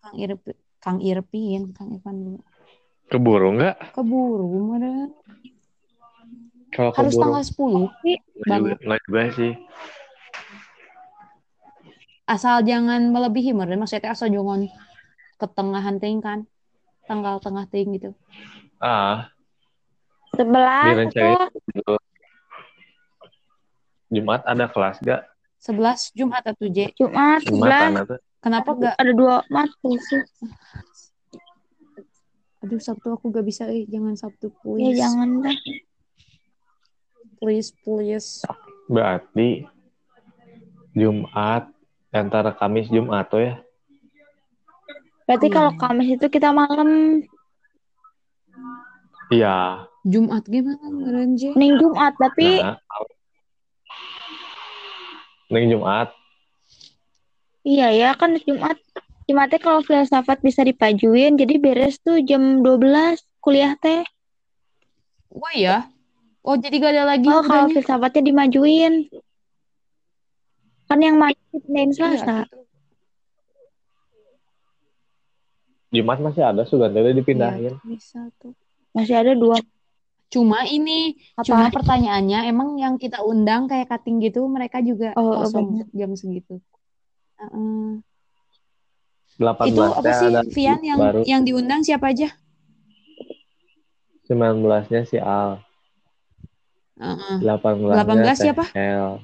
Kang Irp Kang Irpin, Kang Irfan dulu. Keburu nggak? Keburu. Kalau Harus keburu. tanggal 10 juga, banget. nggak juga sih. Asal jangan melebihi meren. Maksudnya asal jangan ketengahan ting kan. Tanggal tengah ting gitu. Ah, Sebelas. Jumat ada kelas gak? 11 Jumat atau J. Jumat Jumat sebelas. Kenapa gak? ada dua matkul sih. Aduh Sabtu aku gak bisa eh. Jangan Sabtu Ya please. jangan dah. Please please. Berarti Jumat antara Kamis Jumat tuh ya. Berarti Iya. kalau Kamis itu kita malam Iya. Jumat gimana meren J? mending Jumat tapi Nah, Ning Jumat. iya ya kan Jumat Jumatnya kalau filsafat bisa dipajuin jadi beres tuh jam 12 kuliah teh. Oh iya? Oh jadi gak ada lagi Oh kalau filsafatnya dimajuin. Kan yang maju pindahin Iya, Selasa. gitu. Jumat masih ada Sugandanya Iya, dipindahin. bisa tuh. Masih ada dua Cuma ini, apa? cuma pertanyaannya emang yang kita undang kayak cutting gitu, mereka juga Oh, oh, kosong benar. jam segitu. Heeh. 18 Itu apa sih, ada Vian yang baru yang diundang siapa aja? 19-nya si Al. Heeh. 18-nya 18 siapa? L.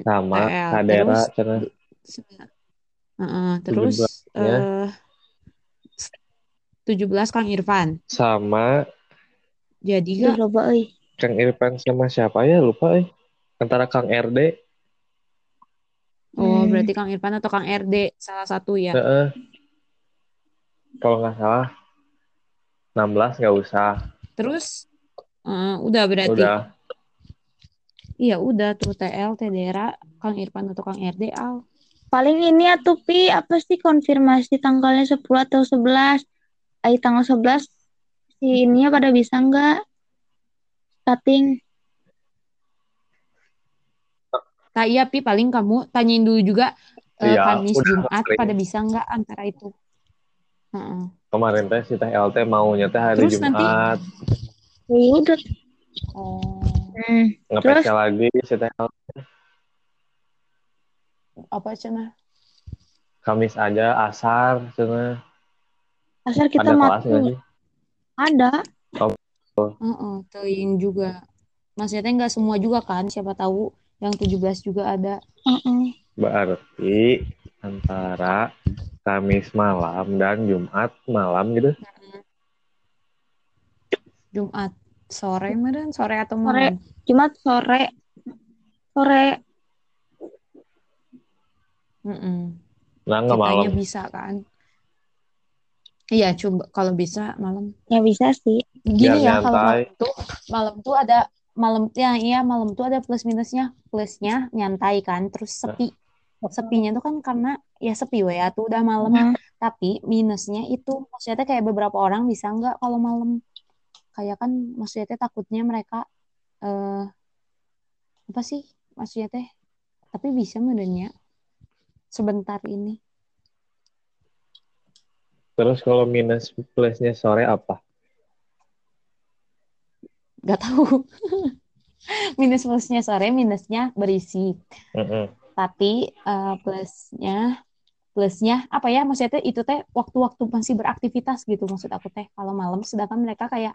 Sama. Kadera. Heeh, terus 17-nya. eh 17 Kang Irfan. sama Jadi Duh, gak coba euy. Kang Irfan sama siapa ya lupa eh. Antara Kang RD. Oh, Hmm. berarti Kang Irfan atau Kang RD salah satu ya. Heeh. Kalau nggak salah 16 nggak usah. Terus eh, udah berarti. Udah. Iya, udah tuh TL, Tedera, Kang Irfan atau Kang RD Al. Paling ini atuh Pi apa sih konfirmasi tanggalnya 10 atau 11? Ay, tanggal 11 si ininya pada bisa nggak? Cutting. Nah, iya, Pi, paling kamu tanyain dulu juga Iya, Kamis, Jumat, sering. pada bisa nggak antara itu. Heeh. Kemarin teh si Teh LT maunya teh hari Terus nanti- Jumat. Ya udah. Oh, Hmm. Ngepesnya lagi si Teh LT. apa cenah? Kamis aja asar cenah. Asal kita Ada kelas matkul. nggak sih? Ada. Heeh, teuing juga. Maksudnya nggak semua juga kan, siapa tahu yang 17 juga ada. Heeh. Berarti antara Kamis malam dan Jumat malam gitu. Jumat sore meren, sore atau Sore. malam? Jumat sore. Sore. Heeh. Nah nggak malam. Bisa kan? Iya, coba kalau bisa malam. Ya bisa sih. Gini ya, Biar kalau nyantai. malam tuh malam tuh ada malam ya iya malam tuh ada plus minusnya. Plusnya nyantai kan, terus sepi. Sepinya tuh kan karena ya sepi ya tuh udah malam. Heeh. Tapi minusnya itu maksudnya kayak beberapa orang bisa nggak kalau malam kayak kan maksudnya teh takutnya mereka eh apa sih maksudnya teh tapi bisa menurutnya sebentar ini Terus kalau minus plusnya sore apa? nggak tahu (laughs) minus plusnya sore minusnya berisi Heeh. tapi eh, plusnya plusnya apa ya maksudnya itu teh waktu-waktu masih beraktivitas gitu maksud aku teh kalau malam sedangkan mereka kayak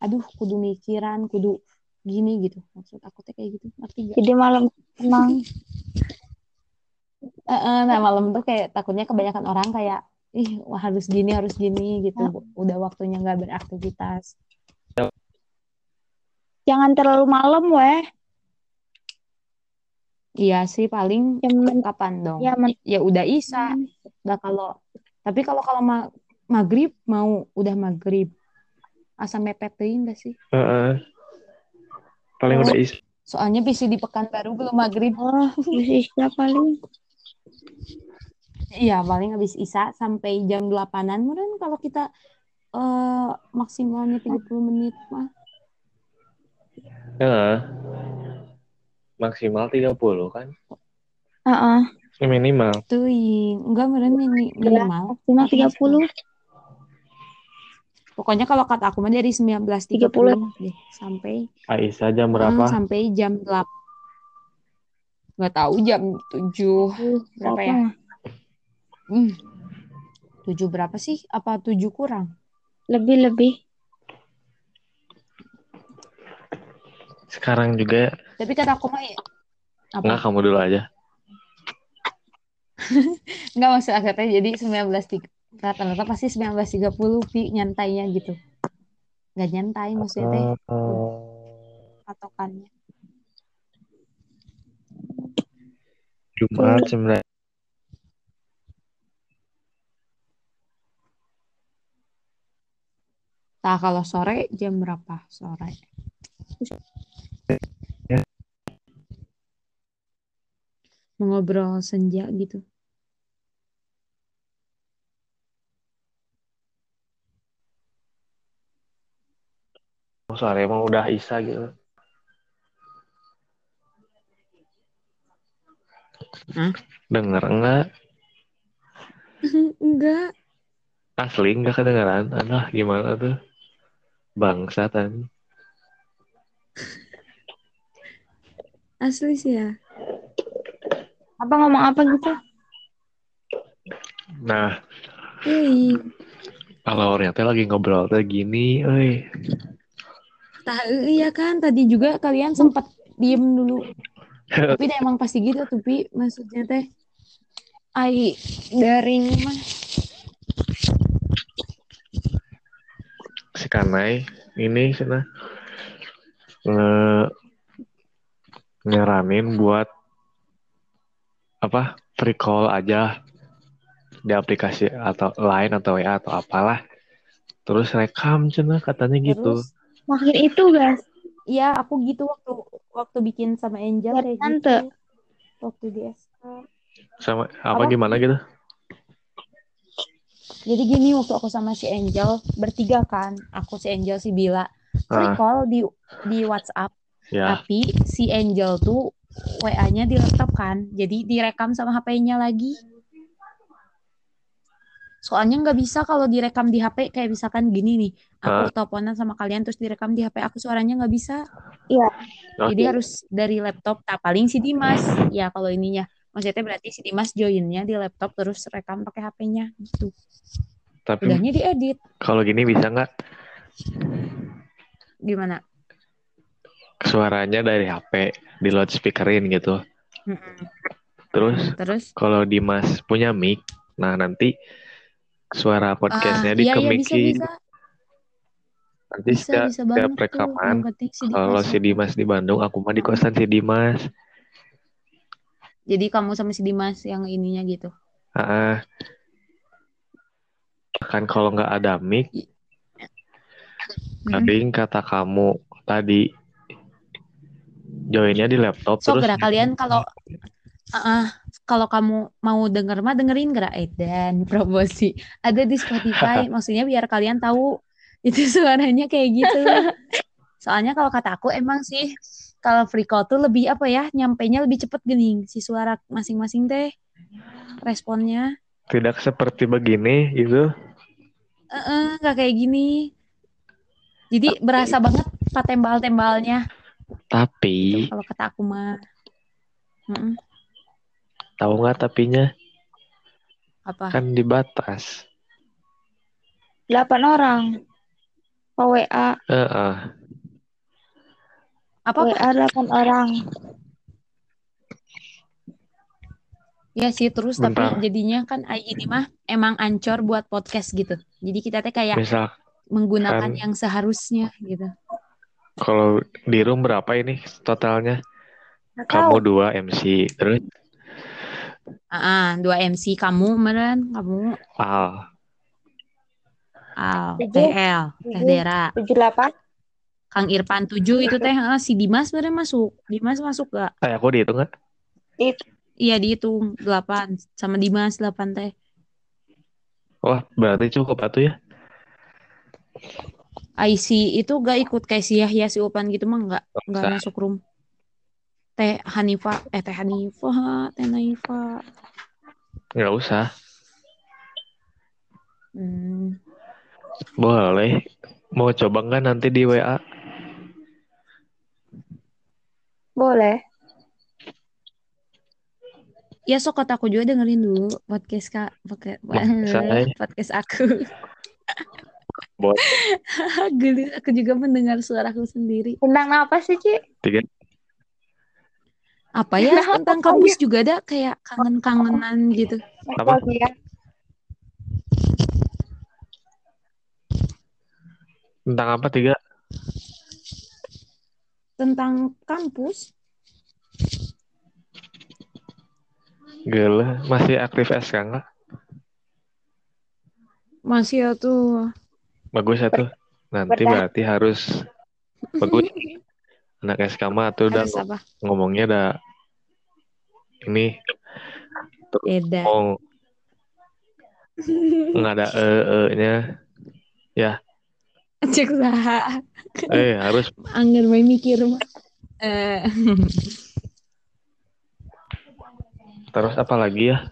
aduh kudu mikiran kudu gini gitu maksud aku teh kayak gitu ngerti gak? Jadi malam tenang. Eh, nah malam tuh kayak takutnya kebanyakan orang kayak ih wah harus gini harus gini gitu udah waktunya nggak beraktivitas Jangan terlalu malam weh. Iya sih paling Jam kapan dong? ya men- Ya udah Isa. Nah kalau tapi kalau kalau ma- maghrib mau udah maghrib asa mepet teuing enggak sih? Heeh. Paling Oh. udah is. Soalnya bisa di Pekanbaru belum maghrib. Oh, bisa paling. Iya, paling habis Isa sampai jam 8-an meren kalau kita eh maksimalnya 30 menit mah. Heeh. Maksimal 30 kan? Heeh. Minimal. Teuing, enggak meren mini, minimal. Maksimal 30. Pokoknya kalau kata aku mah dari 19.30 deh sampai Aisyah jam eh, berapa? sampai jam 8. Nggak tahu jam 7 berapa ya? Hmm. 7 berapa sih? Apa 7 kurang? Lebih-lebih. Sekarang juga Tapi kata aku mah ya apa? Enggak, kamu dulu aja. (laughs) Enggak maksud teh jadi 19.30 rata-rata pasti 19.30 pi nyantainya gitu. Enggak nyantai maksudnya teh patokannya. Jumat 9 Nah, kalau sore jam berapa sore? Ya. Mengobrol senja gitu. sore emang udah Isa gitu. Hah? Denger enggak? Enggak. (laughs) Asli enggak kedengeran? Alah, gimana tuh? Bangsa tadi. Asli sih ya. Apa ngomong apa gitu? Nah, Hei, kalau orangnya lagi ngobrol teh gini, euy. tah iya kan tadi juga kalian sempat diem dulu. Tapi (laughs) emang pasti gitu tuh, Pi. Maksudnya teh ai daring mah. Kanai ini sana nge nyaranin buat apa free call aja di aplikasi atau lain atau WA atau apalah terus rekam cina katanya gitu Terus Makin itu guys. Iya, aku gitu waktu waktu bikin sama Angel kayak tante. gitu. Waktu di SK. sama apa, Apa? gimana gitu Jadi gini waktu aku sama si Angel bertiga kan, aku si Angel si Bila free Ah. di di WhatsApp, ya tapi si Angel tuh WA-nya di laptop kan, jadi direkam sama HP-nya lagi. Soalnya nggak bisa kalau direkam di HP kayak misalkan gini nih, aku teleponan sama kalian terus direkam di HP aku suaranya nggak bisa. Jadi Oke. harus dari laptop. Nah, paling si Dimas. Ya kalau ininya. Maksudnya berarti si Dimas joinnya di laptop terus rekam pakai HP-nya gitu. tapi Udahnya diedit. kalau gini bisa nggak? Gimana? suaranya dari HP di loudspeakerin gitu. Terus Terus? kalau Dimas punya mic nah nanti suara podcastnya ah, iya iya bisa nanti Bisa setiap, bisa setiap rekaman kalau si Dimas di Bandung aku mah di kosan si Dimas Jadi kamu sama si Dimas yang ininya gitu. Ah, kan kalau nggak ada mic Hmm. paling kata kamu tadi joinnya di laptop So, terus kalian kalau ah, kalau kamu mau denger mah dengerin gerak Edan (laughs) promosi ada di Spotify (laughs) maksudnya biar kalian tahu itu suaranya kayak gitu (laughs) soalnya kalau kata aku emang sih kalau free call tuh lebih apa ya nyampainya lebih cepet gini si suara masing-masing teh responnya. Tidak seperti begini gitu. Eh eh, nggak kayak gini. Jadi berasa banget patembal-tembalnya tapi kalau kata aku mah. Mm-mm. tahu nggak tapinya? Apa? Kan dibatas 8 orang. WA, Heeh. apa apa WA 8 orang. Ya sih terus Bentar. tapi jadinya kan ai ini mah emang ancor buat podcast gitu. Jadi kita teh kayak misal menggunakan Kan- yang seharusnya gitu. Kalau di room berapa ini totalnya? Nggak Kamu tahu. dua MC, terus Ah, ah, dua MC kamu meren, kamu Al. Al. TL, Teh. Dera, Tujuh delapan. Kang Irfan tujuh itu teh ah, si Dimas meren masuk. Dimas masuk gak? Eh, aku dihitung nggak? Iya dihitung delapan sama Dimas delapan teh. Wah, berarti cukup atuh ya. IC itu gak ikut kayak si Yahya si Upan gitu mah nggak nggak usah. masuk room. Teh Hanifa, eh Teh Hanifa, Teh Naifa. Nggak usah. Hmm. Boleh. Mau coba nggak nanti di WA? Boleh. Ya sok kata aku juga dengerin dulu podcast kak, pakai (laughs) podcast aku. Boleh. (laughs) Geli, aku juga mendengar suaraku sendiri. Tentang apa sih, Ci? Tiga. Apa ya Kenapa tentang ya? kampus juga ada kayak kangen-kangenan gitu. Apa? Tentang apa tiga? Tentang kampus. Gila, masih aktif SK nggak? Masih ya tuh. Bagus ya tuh. Nanti Berdah. berarti harus bagus. (laughs) Anak SK mah tuh udah apa? ngomongnya udah ini Beda. ngomong nggak ada e e nya Cek saha. eh harus. Angger main mikir mah. Eh, terus apa lagi ya?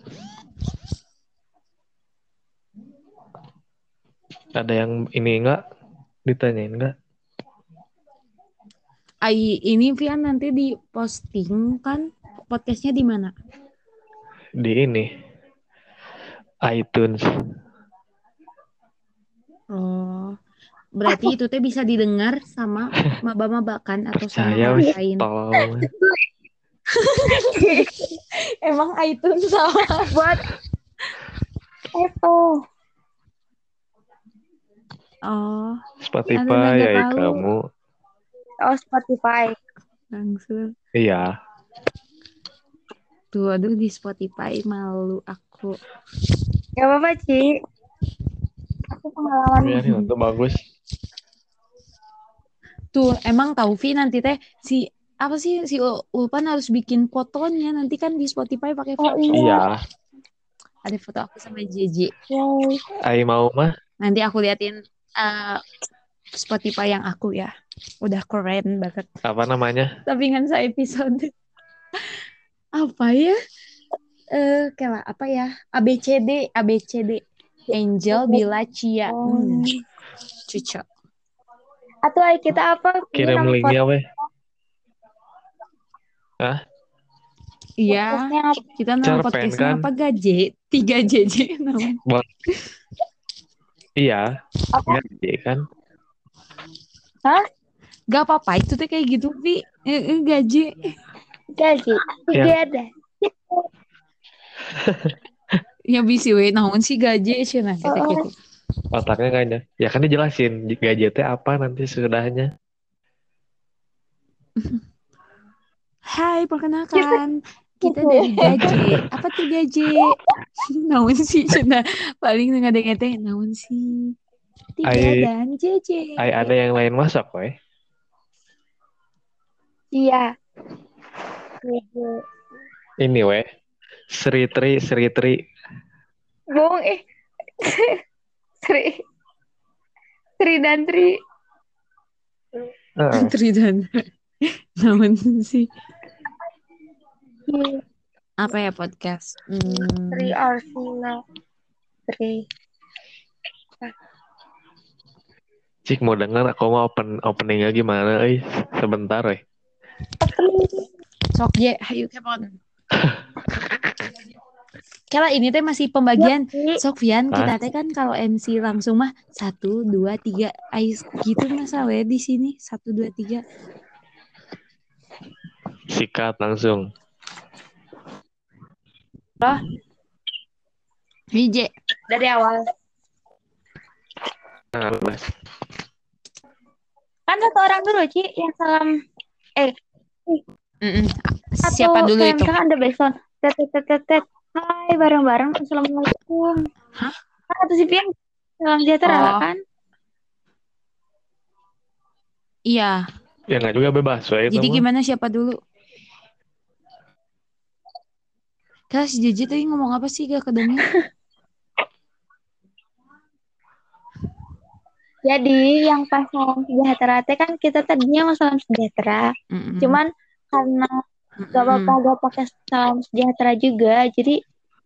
Ada yang ini enggak ditanyain enggak ai ini Vian nanti di posting kan? Podcastnya di mana? di ini. iTunes. Oh, berarti itu teh bisa didengar sama maba-maba kan atau sama orang wis lain? (laughs) Emang iTunes sama? Buat itu. Oh, Spotify ya kamu Oh, Spotify. langsung. iya Tuh, aduh di Spotify malu aku. Gak apa-apa, Ci. Aku pengalaman. ya nih itu bagus Tuh, emang tahu Vi nanti teh si apa sih si Ulpan harus bikin fotonya nanti kan di Spotify pakai Oh, foto. iya. iya Ada foto aku sama JJ. Ai mau mah Nanti aku liatin eh, Spotify yang aku ya. Udah keren banget. apa namanya Tapi kan saya episode. (laughs) apa ya? Eh, kayak apa ya? ABCD, ABCD. Angel, Bila, Cia. Hmm, Oh. Atau ay, kita apa? kirim Nama linknya weh Iya, podcastnya apa? kita nama podcastnya kan? apa? Gaje, tiga JJ namanya. iya Apa? gaji kan Gak apa-apa, itu tuh kayak gitu, Vi. Eh, eh, gaje. Gaji. Tiga Ya. ada. (laughs) Ya bisa we, naon sih gaje sih nah kata Oh, oh. gitu. Otaknya kayaknya ya kan dijelasin gaji teh apa nanti sesudahnya Hai, perkenalkan. Kita dari gaje. Apa tuh gaje? naon sih cenah paling ngadeng teh naon sih? Tiga dan JJ. Ai ada yang lain masak weh Iya. Ini weh Sri Tri Sri Tri Bohong eh. (laughs) Tri. Tri dan Tri. Heeh. (laughs) Tri dan naon sih? Apa ya podcast? Hmm, Tri Arsina. Tri. Cik mau denger aku mau open openingnya gimana eh sebentar eh sok je, hayu kepon. (laughs) Kala ini teh masih pembagian. Sok Vian, Hah? kita teh kan kalau MC langsung mah satu dua tiga ais gitu masa we di sini satu dua tiga sikat langsung hije Dari awal. nah. Kan satu orang dulu, Ci, yang salam. Eh, Mm-mm. satu, Siapa dulu itu? misalkan ada backsound. Tet, tet, tet, tet. Hai, bareng-bareng. Assalamualaikum. Hah? Kan satu si Pian salam sejahtera Oh. kan? Iya. Ya nggak juga bebas, ya itu Jadi mah. gimana siapa dulu? Kak, si Jeje tadi ngomong apa sih gak kedengar? (laughs) Jadi yang pas salam sejahtera teh kan kita tadinya mau salam sejahtera. Mm-mm. Cuman karena gak apa-apa gak pakai salam sejahtera juga. Jadi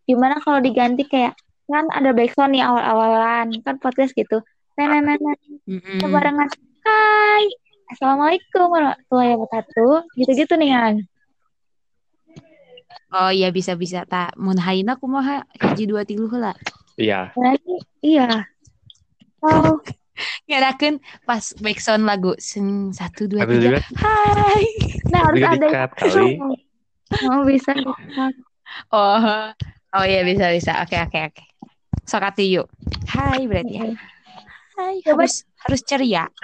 gimana kalau diganti kayak kan ada backsound nih awal-awalan kan podcast gitu. Nenek Mm-mm. barengan. Hai, assalamualaikum warahmatullahi wabarakatuh. Gitu-gitu nih kan. Oh iya bisa-bisa tak mun haina kumaha hiji dua tilu heula. Iya. Iya. Oh, Ngadakeun pas backsound lagu sing satu dua tiga. juga Hai. nah harus ada kali. Oh, bisa. Oh. Oh iya bisa bisa. Oke oke oke. Sok atuh yuk. Hai berarti ya. Hai Coba- harus harus ceria. (laughs)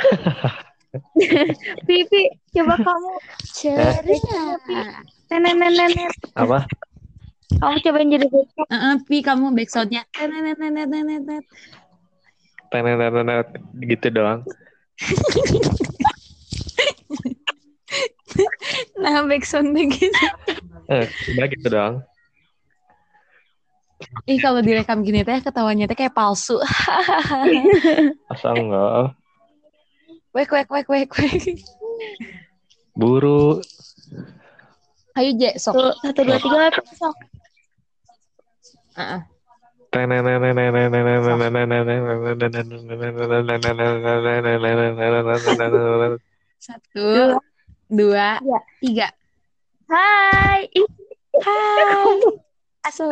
Pipi, coba kamu Ceria. nenek-nenek. Apa? Kamu cobain jadi. Heeh, Pi kamu backsoundnya. Tenet, tenet, tenet, tenet. Tenet gitu doang. Nah backsound begitu. Eh, udah gitu doang. Ih kalau direkam gini teh ketawanya teh kayak palsu. (laughs) Asal enggak. Wek wek wek wek wek. Buru. Ayo Je, sok. Satu, dua tiga sok. Heeh. Satu, dua, tiga. Hai. Hai. (laughs) Asal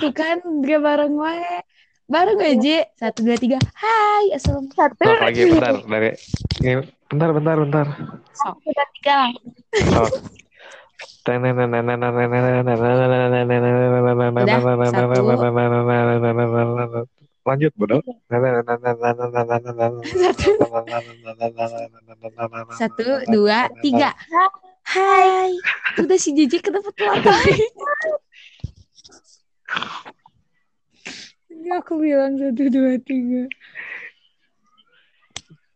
tuh kan dia bareng wae. Bareng aja. Satu, dua, tiga. Hai. Asal Satu, Sok lagi bentar dari ini bentar bentar bentar. satu dua tiga langsung. Lanjut. Satu, dua, tiga. Hai. Udah si Jeje kenapa telat Ini aku bilang satu, dua, tiga.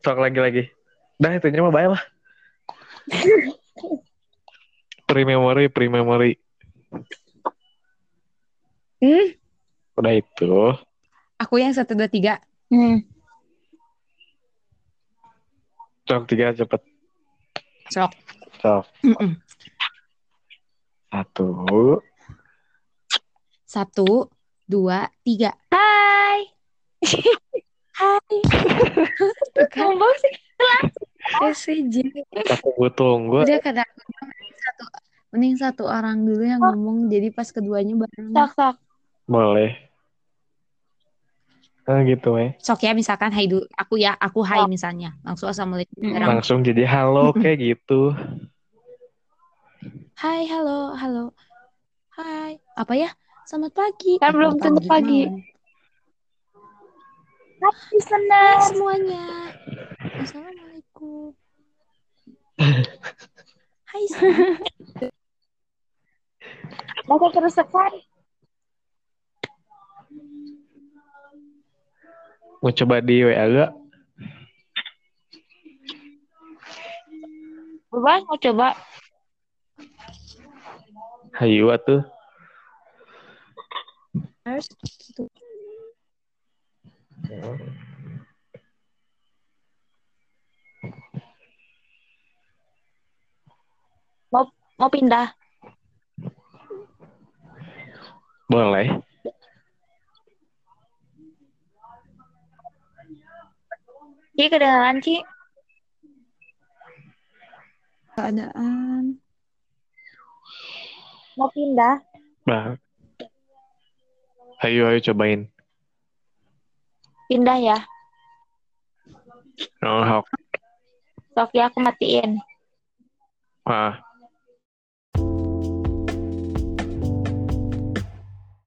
Sok lagi lagi. Dah itu mah baik lah. (laughs) Pre-memory, pre-memory. Hmm. Udah itu. Aku yang satu, dua, tiga. Hmm. Sok tiga cepet. Sok. Sok. Mm-mm. Satu. Satu, dua, tiga. Hai. (laughs) Hai. Tuh kan. Sih. (laughs) SJ. Aku tunggu. Udah kadang mending satu mending satu orang dulu yang ngomong jadi pas keduanya bareng. Sok, sok. Boleh. Nah gitu eh. Sok ya misalkan hai dulu aku ya aku hai misalnya langsung assalamualaikum Mm. bareng. Langsung jadi halo (laughs) kayak gitu. Hai halo halo hai apa ya selamat pagi Kan Eh, belum tentu pagi. malam. Hai, Hai senang. semuanya assalamualaikum (laughs) Hai semua. Pakai kerusakan. Mau coba di WA gak? Bebas mau coba. Hayu atuh. Harus gitu. Mau pindah. Boleh. Ci kedengaran Ci. keadaan Mau pindah. Nah. Hayu, hayu cobain. Pindah ya. Oh. Sok ya aku matiin. Ah,